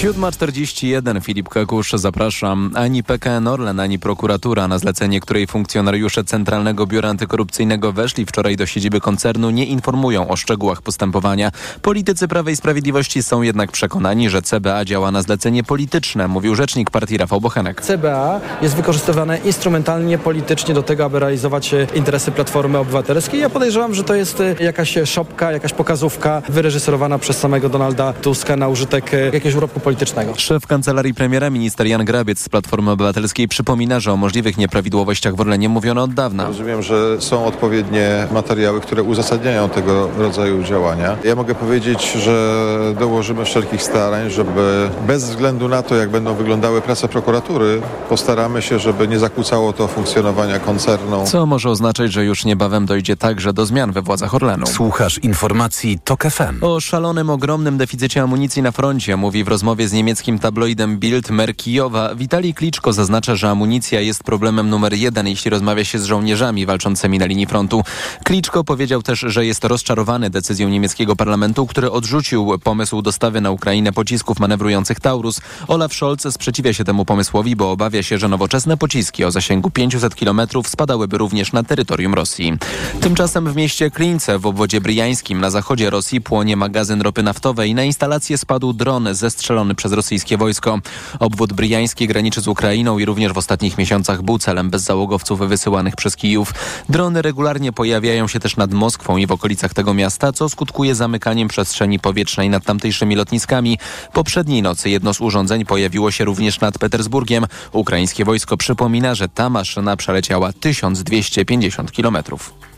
7.41 Filip Kakusz, zapraszam. Ani PKN Orlen, ani prokuratura, na zlecenie której funkcjonariusze Centralnego Biura Antykorupcyjnego weszli wczoraj do siedziby koncernu, nie informują o szczegółach postępowania. Politycy Prawa i Sprawiedliwości są jednak przekonani, że CBA działa na zlecenie polityczne, mówił rzecznik partii Rafał Bochenek. CBA jest wykorzystywane instrumentalnie, politycznie do tego, aby realizować e, interesy Platformy Obywatelskiej. Ja podejrzewam, że to jest e, jakaś szopka, jakaś pokazówka wyreżyserowana przez samego Donalda Tuska na użytek e, jakiegoś urobku politycznego. Szef kancelarii premiera, minister Jan Grabiec z Platformy Obywatelskiej przypomina, że o możliwych nieprawidłowościach w Orlenie mówiono od dawna. Rozumiem, że są odpowiednie materiały, które uzasadniają tego rodzaju działania. Ja mogę powiedzieć, że dołożymy wszelkich starań, żeby bez względu na to, jak będą wyglądały prace prokuratury, postaramy się, żeby nie zakłócało to funkcjonowania koncernu. Co może oznaczać, że już niebawem dojdzie także do zmian we władzach Orlenu. Słuchasz informacji TOK FM. O szalonym, ogromnym deficycie amunicji na froncie mówi w rozmowie rozmowie z niemieckim tabloidem Bild mer Kijowa Witalij Kliczko zaznacza, że amunicja jest problemem numer jeden, jeśli rozmawia się z żołnierzami walczącymi na linii frontu. Kliczko powiedział też, że jest rozczarowany decyzją niemieckiego parlamentu, który odrzucił pomysł dostawy na Ukrainę pocisków manewrujących Taurus. Olaf Scholz sprzeciwia się temu pomysłowi, bo obawia się, że nowoczesne pociski o zasięgu 500 km spadałyby również na terytorium Rosji. Tymczasem w mieście Klince w obwodzie bryjańskim na zachodzie Rosji płonie magazyn ropy naftowej. Na instalację spadł dron zestrzelony przez rosyjskie wojsko. Obwód bryjański graniczy z Ukrainą i również w ostatnich miesiącach był celem bezzałogowców wysyłanych przez Kijów. Drony regularnie pojawiają się też nad Moskwą i w okolicach tego miasta, co skutkuje zamykaniem przestrzeni powietrznej nad tamtejszymi lotniskami. Poprzedniej nocy jedno z urządzeń pojawiło się również nad Petersburgiem. Ukraińskie wojsko przypomina, że ta maszyna przeleciała 1250 kilometrów.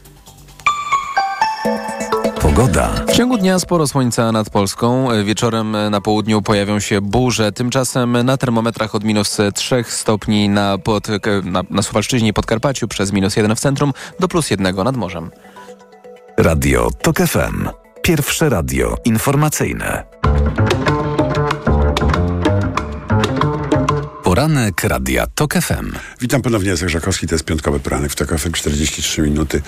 Pogoda. W ciągu dnia sporo słońca nad Polską. Wieczorem na południu pojawią się burze. Tymczasem na termometrach od minus 3 stopni na, pod, na, na Suwalszczyźnie i Podkarpaciu przez minus 1 w centrum do plus 1 nad morzem. Radio TOK FM. Pierwsze radio informacyjne. Poranek Radia TOK FM. Witam ponownie, Jacek Żakowski, to jest piątkowy poranek w TOK FM, 43 minuty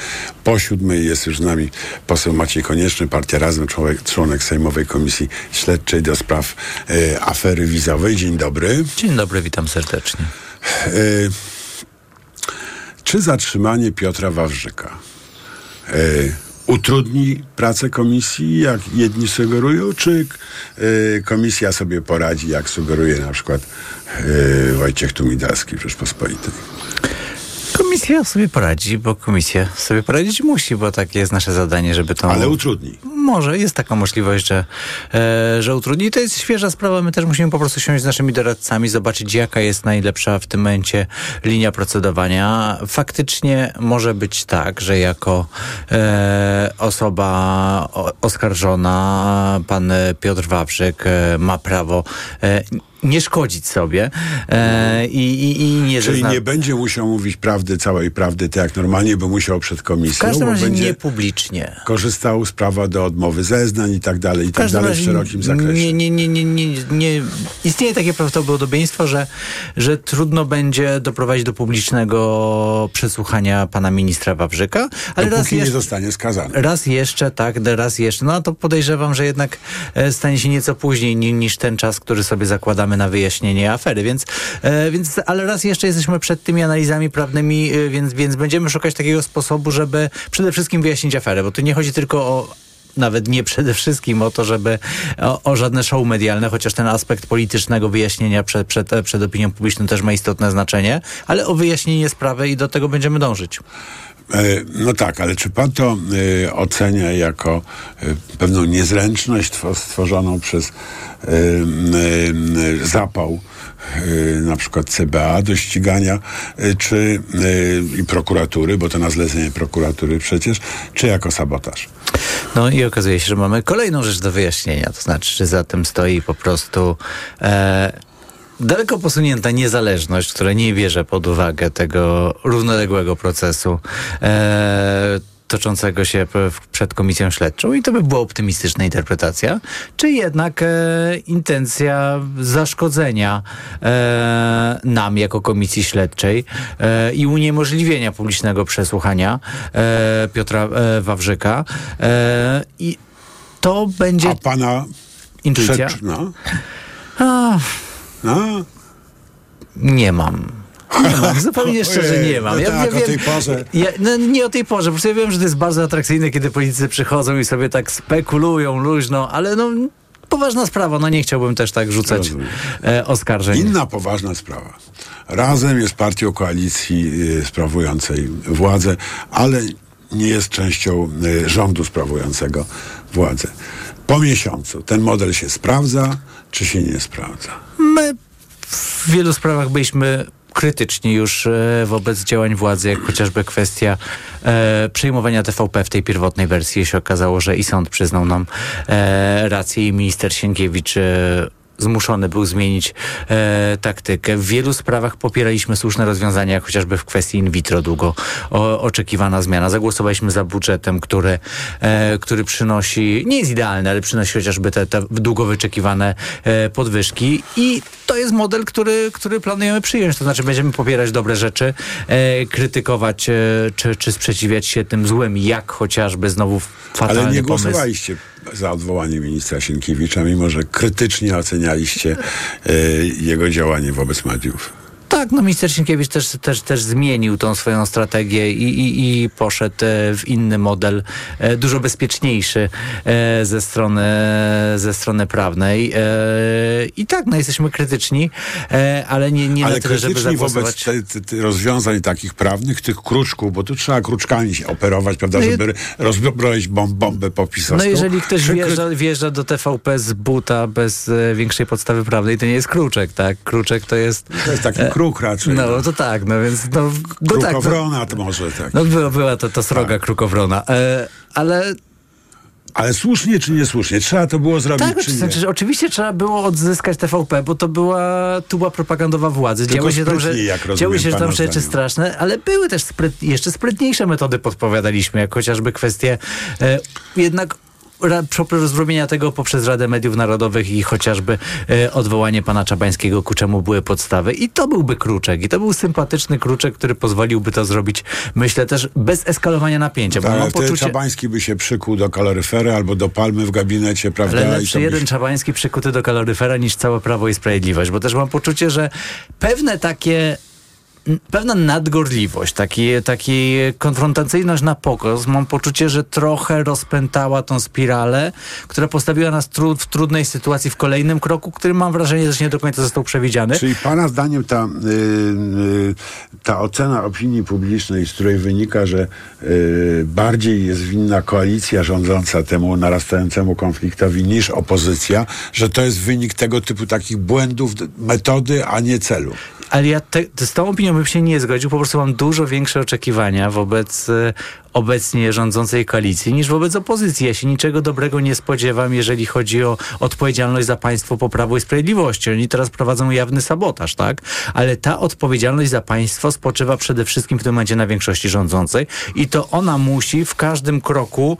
po siódmej. Jest już z nami poseł Maciej Konieczny, Partia Razem, członek, członek Sejmowej Komisji Śledczej do spraw e, afery wizowej. Dzień dobry. Dzień dobry, witam serdecznie. E, czy zatrzymanie Piotra Wawrzyka e, utrudni pracę komisji, jak jedni sugerują, czy y, komisja sobie poradzi, jak sugeruje na przykład y, Wojciech Tumidalski Rzeczpospolitej? Komisja sobie poradzi, bo komisja sobie poradzić musi, bo takie jest nasze zadanie, żeby to... Ale utrudni. Może, jest taka możliwość, że, e, że utrudni. To jest świeża sprawa. My też musimy po prostu siąść z naszymi doradcami, zobaczyć jaka jest najlepsza w tym momencie linia procedowania. Faktycznie może być tak, że jako e, osoba oskarżona pan Piotr Wawrzyk e, ma prawo e, nie szkodzić sobie e, i, i, i nie Czyli zezna... nie będzie musiał mówić prawdy, całej prawdy, tak jak normalnie, bo musiał przed komisją. W każdym razie nie publicznie. Korzystał z prawa do odmowy zeznań i tak dalej, i tak dalej w szerokim zakresie. Nie, nie, nie, nie, nie, nie. Istnieje takie prawdopodobieństwo, że, że trudno będzie doprowadzić do publicznego przesłuchania pana ministra Wawrzyka, ale Dopóki raz nie jeszcze, zostanie skazany. raz jeszcze, tak, raz jeszcze. No to podejrzewam, że jednak e, stanie się nieco później ni, niż ten czas, który sobie zakładamy na wyjaśnienie afery, więc, e, więc ale raz jeszcze jesteśmy przed tymi analizami prawnymi, e, więc, więc będziemy szukać takiego sposobu, żeby przede wszystkim wyjaśnić aferę, bo tu nie chodzi tylko o nawet nie przede wszystkim o to, żeby o, o, żadne show medialne, chociaż ten aspekt politycznego wyjaśnienia przed, przed, przed opinią publiczną też ma istotne znaczenie, ale o wyjaśnienie sprawy i do tego będziemy dążyć. No tak, ale czy pan to y, ocenia jako y, pewną niezręczność stworzoną przez zapał na przykład CBA do ścigania y, czy i prokuratury, bo to na zlecenie prokuratury przecież, czy jako sabotaż? No i okazuje się, że mamy kolejną rzecz do wyjaśnienia, to znaczy, że za tym stoi po prostu e, daleko posunięta niezależność, która nie bierze pod uwagę tego równoległego procesu e, toczącego się przed komisją śledczą i to by była optymistyczna interpretacja, czy jednak e, intencja zaszkodzenia e, nam jako komisji śledczej e, i uniemożliwienia publicznego przesłuchania e, Piotra e, Wawrzyka e, i to będzie... A pana intuicja? No. A, no. Nie mam. Nie mam, <laughs> zupełnie szczerze nie mam. No Ja, tak, ja o tej porze. Ja, no, nie o tej porze, bo ja wiem, że to jest bardzo atrakcyjne, kiedy politycy przychodzą i sobie tak spekulują luźno, ale no poważna sprawa, no nie chciałbym też tak rzucać e, oskarżeń. Inna poważna sprawa. Razem jest partią koalicji y, sprawującej władzę, ale nie jest częścią y, rządu sprawującego władzę. Po miesiącu ten model się sprawdza, czy się nie sprawdza? My w wielu sprawach byliśmy krytyczni już e, wobec działań władzy, jak chociażby kwestia e, przejmowania TVP w tej pierwotnej wersji. się okazało, że i sąd przyznał nam e, rację i minister Sienkiewicz e, zmuszony był zmienić e, taktykę. W wielu sprawach popieraliśmy słuszne rozwiązania, jak chociażby w kwestii in vitro długo o, oczekiwana zmiana. Zagłosowaliśmy za budżetem, który, e, który przynosi, nie jest idealny, ale przynosi chociażby te, te długo wyczekiwane e, podwyżki i to jest model, który, który planujemy przyjąć. To znaczy będziemy popierać dobre rzeczy, e, krytykować e, czy, czy sprzeciwiać się tym złym, jak chociażby znowu fatalny Ale nie pomysł. Za odwołaniem ministra Sienkiewicza, mimo że krytycznie ocenialiście e, jego działanie wobec mediów. Tak, no minister Sienkiewicz też, też, też zmienił tą swoją strategię i, i, i poszedł e, w inny model, e, dużo bezpieczniejszy e, ze strony, ze strony prawnej. I tak, no jesteśmy krytyczni, ale nie, nie Ale na tyle, żeby krytyczni wobec zagłosować. te, te, rozwiązań takich prawnych, tych kruczków, bo tu trzeba kruczkami się operować, prawda, No żeby rozbroić bomb, bombę popisowską. No jeżeli ktoś wjeżdża, wjeżdża do TVP z buta bez większej podstawy prawnej, to nie jest kruczek, tak? Kruczek to jest... To jest taki e, kruk raczej. No to tak, no więc... No, no tak, no, Krukowrona to może tak. no była, była to, to sroga krukowrona, e, ale Ale słusznie czy niesłusznie? Trzeba to było zrobić, Tak, czy znaczy, oczywiście trzeba było odzyskać TVP, bo to była tuba propagandowa władzy. Tylko Działy się tam, że, jak rozumiem, działy się tam rzeczy zdaniem. straszne, ale były też spryt, jeszcze sprytniejsze metody podpowiadaliśmy, jak chociażby kwestie e, jednak zrobienia tego poprzez Radę Mediów Narodowych i chociażby e, odwołanie pana Czabańskiego, ku czemu były podstawy. I to byłby kruczek. I to był sympatyczny kruczek, który pozwoliłby to zrobić, myślę też, bez eskalowania napięcia. Bo Ale poczucie... Czabański by się przykuł do kaloryfery albo do palmy w gabinecie, prawda? Ale lepszy jeden się- Czabański przykuty do kaloryfera niż całe Prawo i Sprawiedliwość, bo też mam poczucie, że pewne takie pewna nadgorliwość, taki, taki konfrontacyjność na pokos, mam poczucie, że trochę rozpętała tą spiralę, która postawiła nas tru, w trudnej sytuacji w kolejnym kroku, który mam wrażenie, że nie do końca został przewidziany. Czyli pana zdaniem ta, y, y, ta ocena opinii publicznej, z której wynika, że y, bardziej jest winna koalicja rządząca temu narastającemu konfliktowi niż opozycja, że to jest wynik tego typu takich błędów metody, a nie celu. Ale ja te, z tą opinią bym się nie zgodził, po prostu mam dużo większe oczekiwania wobec e, obecnie rządzącej koalicji niż wobec opozycji. Ja się niczego dobrego nie spodziewam, jeżeli chodzi o odpowiedzialność za państwo po Prawo i Sprawiedliwości. Oni teraz prowadzą jawny sabotaż, tak? Ale ta odpowiedzialność za państwo spoczywa przede wszystkim w tym momencie na większości rządzącej i to ona musi w każdym kroku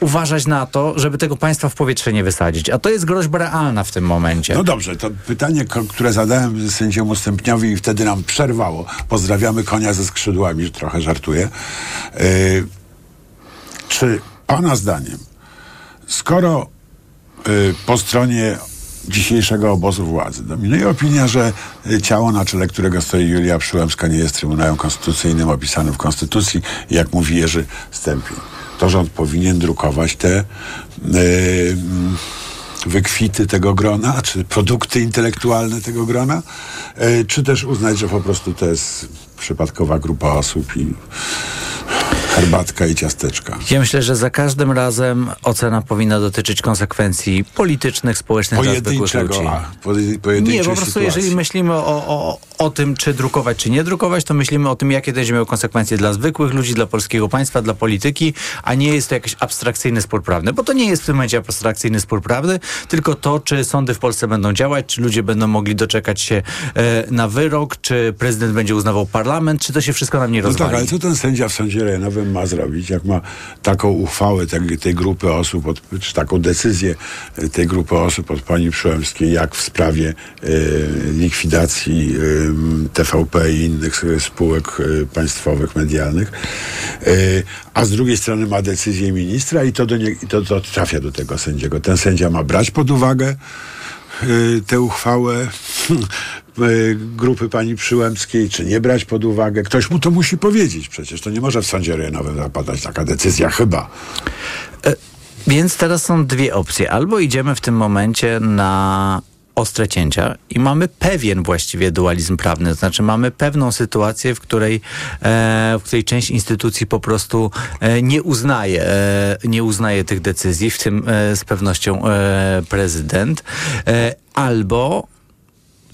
uważać na to, żeby tego państwa w powietrze nie wysadzić. A to jest groźba realna w tym momencie. No dobrze, to pytanie, które zadałem sędziemu Stępniowi i wtedy nam przerwało. Pozdrawiamy konia ze skrzydłami, trochę żartuję. Yy, czy pana zdaniem, skoro yy, po stronie dzisiejszego obozu władzy dominuje opinia, że y, ciało, na czele którego stoi Julia Przyłębska, nie jest Trybunałem Konstytucyjnym opisanym w Konstytucji, jak mówi Jerzy Stępień. To rząd powinien drukować te yy, wykwity tego grona, czy produkty intelektualne tego grona, yy, czy też uznać, że po prostu to jest przypadkowa grupa osób i herbatka i ciasteczka. Ja myślę, że za każdym razem ocena powinna dotyczyć konsekwencji politycznych, społecznych dla zwykłych ludzi. Pojedynczego, a, poje- pojedynczej Nie, po prostu sytuacji. jeżeli myślimy o, o, o tym, czy drukować, czy nie drukować, to myślimy o tym, jakie to będzie miało konsekwencje dla zwykłych ludzi, dla polskiego państwa, dla polityki, a nie jest to jakiś abstrakcyjny spór prawny, bo to nie jest w tym momencie abstrakcyjny spór prawny, tylko to, czy sądy w Polsce będą działać, czy ludzie będą mogli doczekać się e, na wyrok, czy prezydent będzie uznawał parlament, czy to się wszystko nam nie No rozwali. tak, ale co ten sędzia w sądzie rejonowym ma zrobić, jak ma taką uchwałę tej, tej grupy osób, od, czy taką decyzję e, tej grupy osób od pani Przyłębskiej, jak w sprawie e, likwidacji e, TVP i innych spółek e, państwowych, medialnych, a z drugiej strony ma decyzję ministra i to, do nie, i to, to trafia do tego sędziego. Ten sędzia ma brać pod uwagę y, tę uchwałę y, grupy pani Przyłębskiej, czy nie brać pod uwagę. Ktoś mu to musi powiedzieć przecież. To nie może w sądzie rejonowym zapadać taka decyzja chyba. Więc teraz są dwie opcje. Albo idziemy w tym momencie na ostre cięcia i mamy pewien właściwie dualizm prawny, to znaczy mamy pewną sytuację, w której, e, w której część instytucji po prostu e, nie uznaje, e, nie uznaje tych decyzji, w tym e, z pewnością e, prezydent, e, albo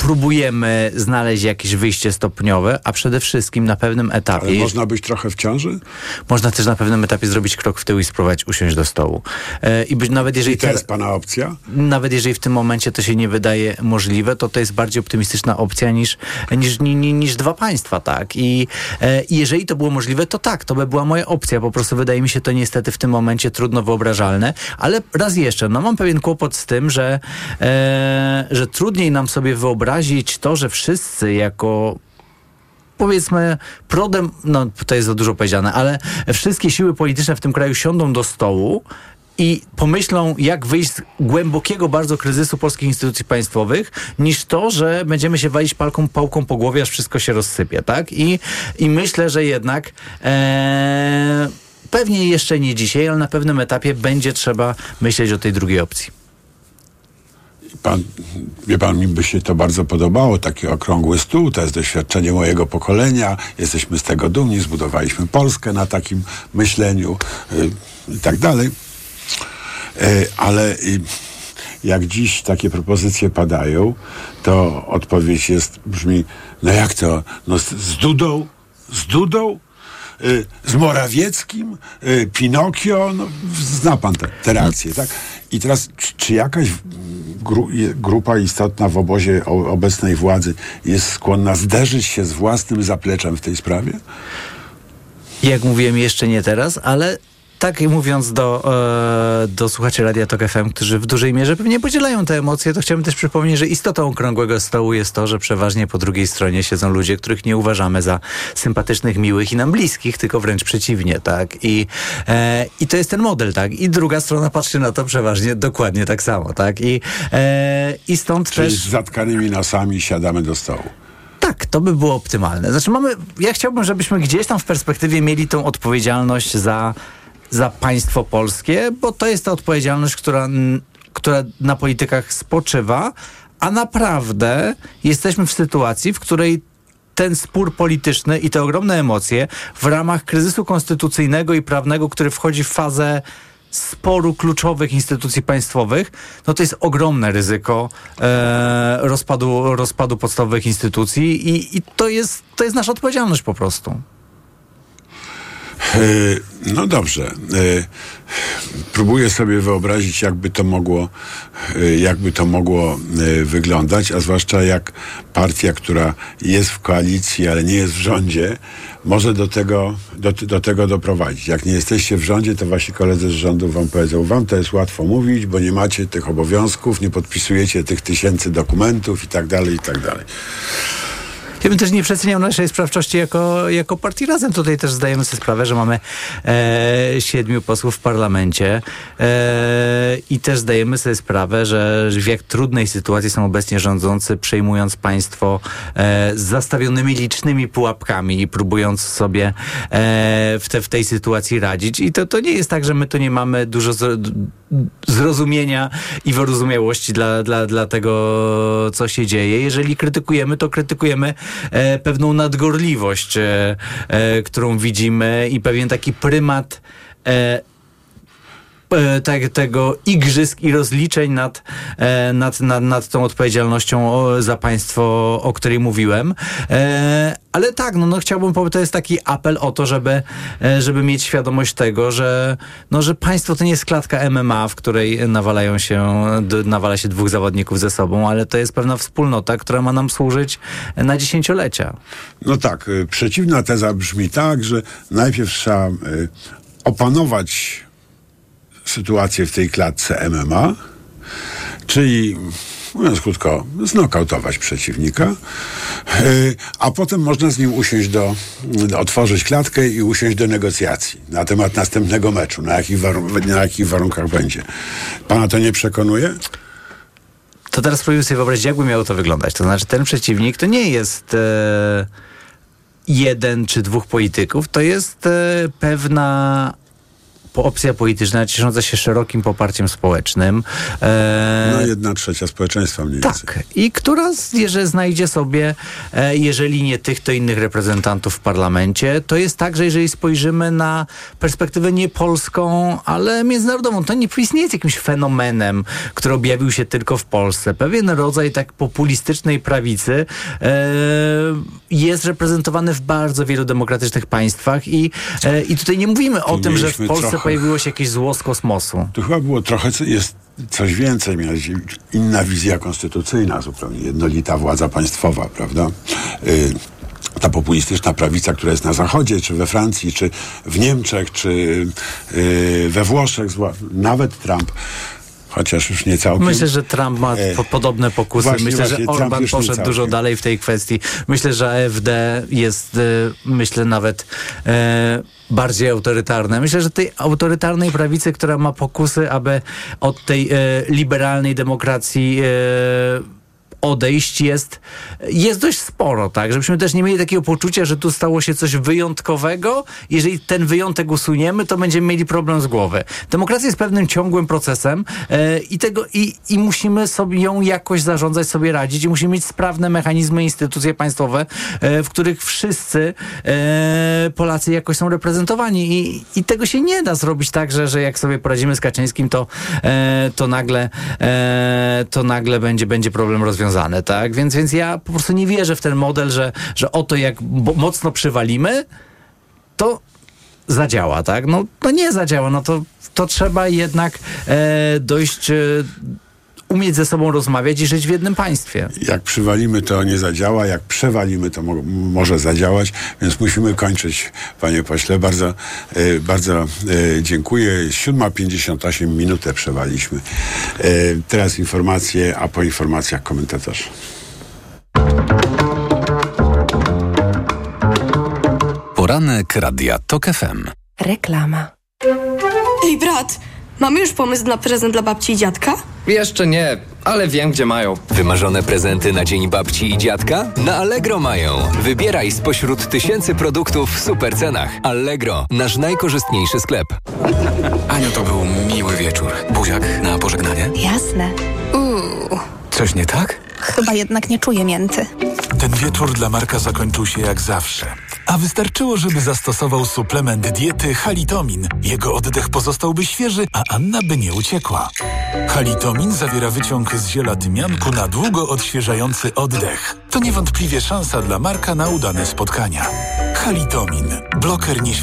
próbujemy znaleźć jakieś wyjście stopniowe, a przede wszystkim na pewnym etapie. Ale można być trochę w ciąży? Można też na pewnym etapie zrobić krok w tył i spróbować usiąść do stołu. E, I być nawet jeżeli I to jest pana opcja? Nawet jeżeli w tym momencie to się nie wydaje możliwe, to to jest bardziej optymistyczna opcja niż, niż, niż, niż dwa państwa, tak? I, e, jeżeli to było możliwe, to tak, to by była moja opcja. Po prostu wydaje mi się to niestety w tym momencie trudno wyobrażalne, ale raz jeszcze, no mam pewien kłopot z tym, że, e, że trudniej nam sobie wyobrazić to, że wszyscy jako powiedzmy prodem, no to jest za dużo powiedziane, ale wszystkie siły polityczne w tym kraju siądą do stołu i pomyślą, jak wyjść z głębokiego bardzo kryzysu polskich instytucji państwowych, niż to, że będziemy się walić palką, pałką po głowie, aż wszystko się rozsypie, tak? I, i myślę, że jednak e, pewnie jeszcze nie dzisiaj, ale na pewnym etapie będzie trzeba myśleć o tej drugiej opcji. Pan, wie pan, mi by się to bardzo podobało, taki okrągły stół, to jest doświadczenie mojego pokolenia, jesteśmy z tego dumni, zbudowaliśmy Polskę na takim myśleniu y, i tak dalej. Y, ale y, jak dziś takie propozycje padają, to odpowiedź jest, brzmi, no jak to, no z, z Dudą, z Dudą, y, z Morawieckim, Pinokio, no, zna pan te, te reakcje, tak? I teraz, czy, czy jakaś gru, grupa istotna w obozie obecnej władzy jest skłonna zderzyć się z własnym zapleczem w tej sprawie? Jak mówiłem, jeszcze nie teraz, ale tak mówiąc do, e, do słuchaczy Radia Tok FM, którzy w dużej mierze pewnie podzielają te emocje, to chciałbym też przypomnieć, że istotą okrągłego stołu jest to, że przeważnie po drugiej stronie siedzą ludzie, których nie uważamy za sympatycznych, miłych i nam bliskich, tylko wręcz przeciwnie, tak? I, e, i to jest ten model, tak? I druga strona patrzy na to przeważnie dokładnie tak samo, tak? I, e, i stąd Czyli też... z zatkanymi nosami siadamy do stołu. Tak, to by było optymalne. Znaczy mamy, ja chciałbym, żebyśmy gdzieś tam w perspektywie mieli tą odpowiedzialność za za państwo polskie, bo to jest ta odpowiedzialność, która, która na politykach spoczywa, a naprawdę jesteśmy w sytuacji, w której ten spór polityczny i te ogromne emocje w ramach kryzysu konstytucyjnego i prawnego, który wchodzi w fazę sporu kluczowych instytucji państwowych, no to jest ogromne ryzyko e, rozpadu, rozpadu podstawowych instytucji i, i to, jest, to jest nasza odpowiedzialność po prostu. E, no dobrze. E, próbuję sobie wyobrazić, jakby to mogło, e, jakby to mogło wyglądać, a zwłaszcza jak partia, która jest w koalicji, ale nie jest w rządzie, może do tego, do, do tego doprowadzić. Jak nie jesteście w rządzie, to wasi koledzy z rządu wam powiedzą, wam to jest łatwo mówić, bo nie macie tych obowiązków, nie podpisujecie tych tysięcy dokumentów i tak dalej, i tak dalej. Ja bym też nie przeceniał naszej sprawczości jako, jako partii Razem. Tutaj też zdajemy sobie sprawę, że mamy e, siedmiu posłów w parlamencie e, i też zdajemy sobie sprawę, że w jak trudnej sytuacji są obecnie rządzący, przejmując państwo e, z zastawionymi licznymi pułapkami i próbując sobie e, w, te, w tej sytuacji radzić. I to, to nie jest tak, że my tu nie mamy dużo zrozumienia i wyrozumiałości dla, dla, dla tego, co się dzieje. Jeżeli krytykujemy, to krytykujemy pewną nadgorliwość, e, e, którą widzimy i pewien taki prymat e, e, te, tego igrzysk i rozliczeń nad, e, nad, nad, nad tą odpowiedzialnością za państwo, o której mówiłem. E, ale tak, no, no chciałbym to jest taki apel o to, żeby, żeby mieć świadomość tego, że, no, że państwo to nie jest klatka MMA, w której nawalają się, nawala się dwóch zawodników ze sobą, ale to jest pewna wspólnota, która ma nam służyć na dziesięciolecia. No tak, przeciwna teza brzmi tak, że najpierw trzeba opanować sytuację w tej klatce MMA, czyli mówiąc krótko, znokautować przeciwnika, a potem można z nim usiąść do, otworzyć klatkę i usiąść do negocjacji na temat następnego meczu, na jakich, warun- na jakich warunkach będzie. Pana to nie przekonuje? To teraz spróbujmy sobie wyobrazić, jakby miało to wyglądać. To znaczy, ten przeciwnik to nie jest e, jeden czy dwóch polityków, to jest e, pewna opcja polityczna ciesząca się szerokim poparciem społecznym. E, no jedna trzecia społeczeństwa mniej więcej. Tak. I która, jeżeli znajdzie sobie, e, jeżeli nie tych, to innych reprezentantów w parlamencie, to jest tak, że jeżeli spojrzymy na perspektywę nie polską, ale międzynarodową, to nie istnieje jakimś fenomenem, który objawił się tylko w Polsce. Pewien rodzaj tak populistycznej prawicy e, jest reprezentowany w bardzo wielu demokratycznych państwach i, e, i tutaj nie mówimy o tym, że w Polsce pojawiło się jakieś zło z kosmosu. Tu chyba było trochę, jest coś więcej, inna wizja konstytucyjna zupełnie, jednolita władza państwowa, prawda? Y ta populistyczna prawica, która jest na Zachodzie, czy we Francji, czy w Niemczech, czy yy, we Włoszech, nawet Trump chociaż już nie całkiem. Myślę, że Trump ma e, po, podobne pokusy. Właśnie, myślę, właśnie, że Orban poszedł dużo dalej w tej kwestii. Myślę, że AfD jest, e, myślę, nawet e, bardziej autorytarne. Myślę, że tej autorytarnej prawicy, która ma pokusy, aby od tej e, liberalnej demokracji e, odejść jest, jest dość sporo, tak? Żebyśmy też nie mieli takiego poczucia, że tu stało się coś wyjątkowego. Jeżeli ten wyjątek usuniemy, to będziemy mieli problem z głowy. Demokracja jest pewnym ciągłym procesem e, i, tego, i, i musimy sobie ją jakoś zarządzać, sobie radzić i musimy mieć sprawne mechanizmy, instytucje państwowe, e, w których wszyscy e, Polacy jakoś są reprezentowani i, i tego się nie da zrobić tak, że, że jak sobie poradzimy z Kaczyńskim, to, to nagle to nagle będzie, będzie problem rozwiązany rozwiązane, tak? Więc, więc ja po prostu nie wierzę w ten model, że, że oto jak mocno przywalimy, to zadziała, tak? No, no nie zadziała, no to, to trzeba jednak e, dojść... E, umieć ze sobą rozmawiać i żyć w jednym państwie. Jak przywalimy, to nie zadziała, jak przewalimy, to mo może zadziałać, więc musimy kończyć, panie pośle. Bardzo, y, bardzo y, dziękuję. 7.58 minutę przewaliśmy. Y, teraz informacje, a po informacjach komentarz. Poranek Radia TOK FM. Reklama. Ej, brat! Mamy już pomysł na prezent dla babci i dziadka? Jeszcze nie, ale wiem, gdzie mają. Wymarzone prezenty na dzień babci i dziadka? Na Allegro mają. Wybieraj spośród tysięcy produktów w super cenach. Allegro, nasz najkorzystniejszy sklep. Aniu, to był miły wieczór. Buziak na pożegnanie? Jasne. Uuu. Coś nie tak? Chyba jednak nie czuję mięty. Ten wieczór dla Marka zakończył się jak zawsze. A wystarczyło, żeby zastosował suplement diety halitomin. Jego oddech pozostałby świeży, a Anna by nie uciekła. Halitomin zawiera wyciąg z ziela tymianku na długo odświeżający oddech. To niewątpliwie szansa dla Marka na udane spotkania. Halitomin. Bloker nieświeżości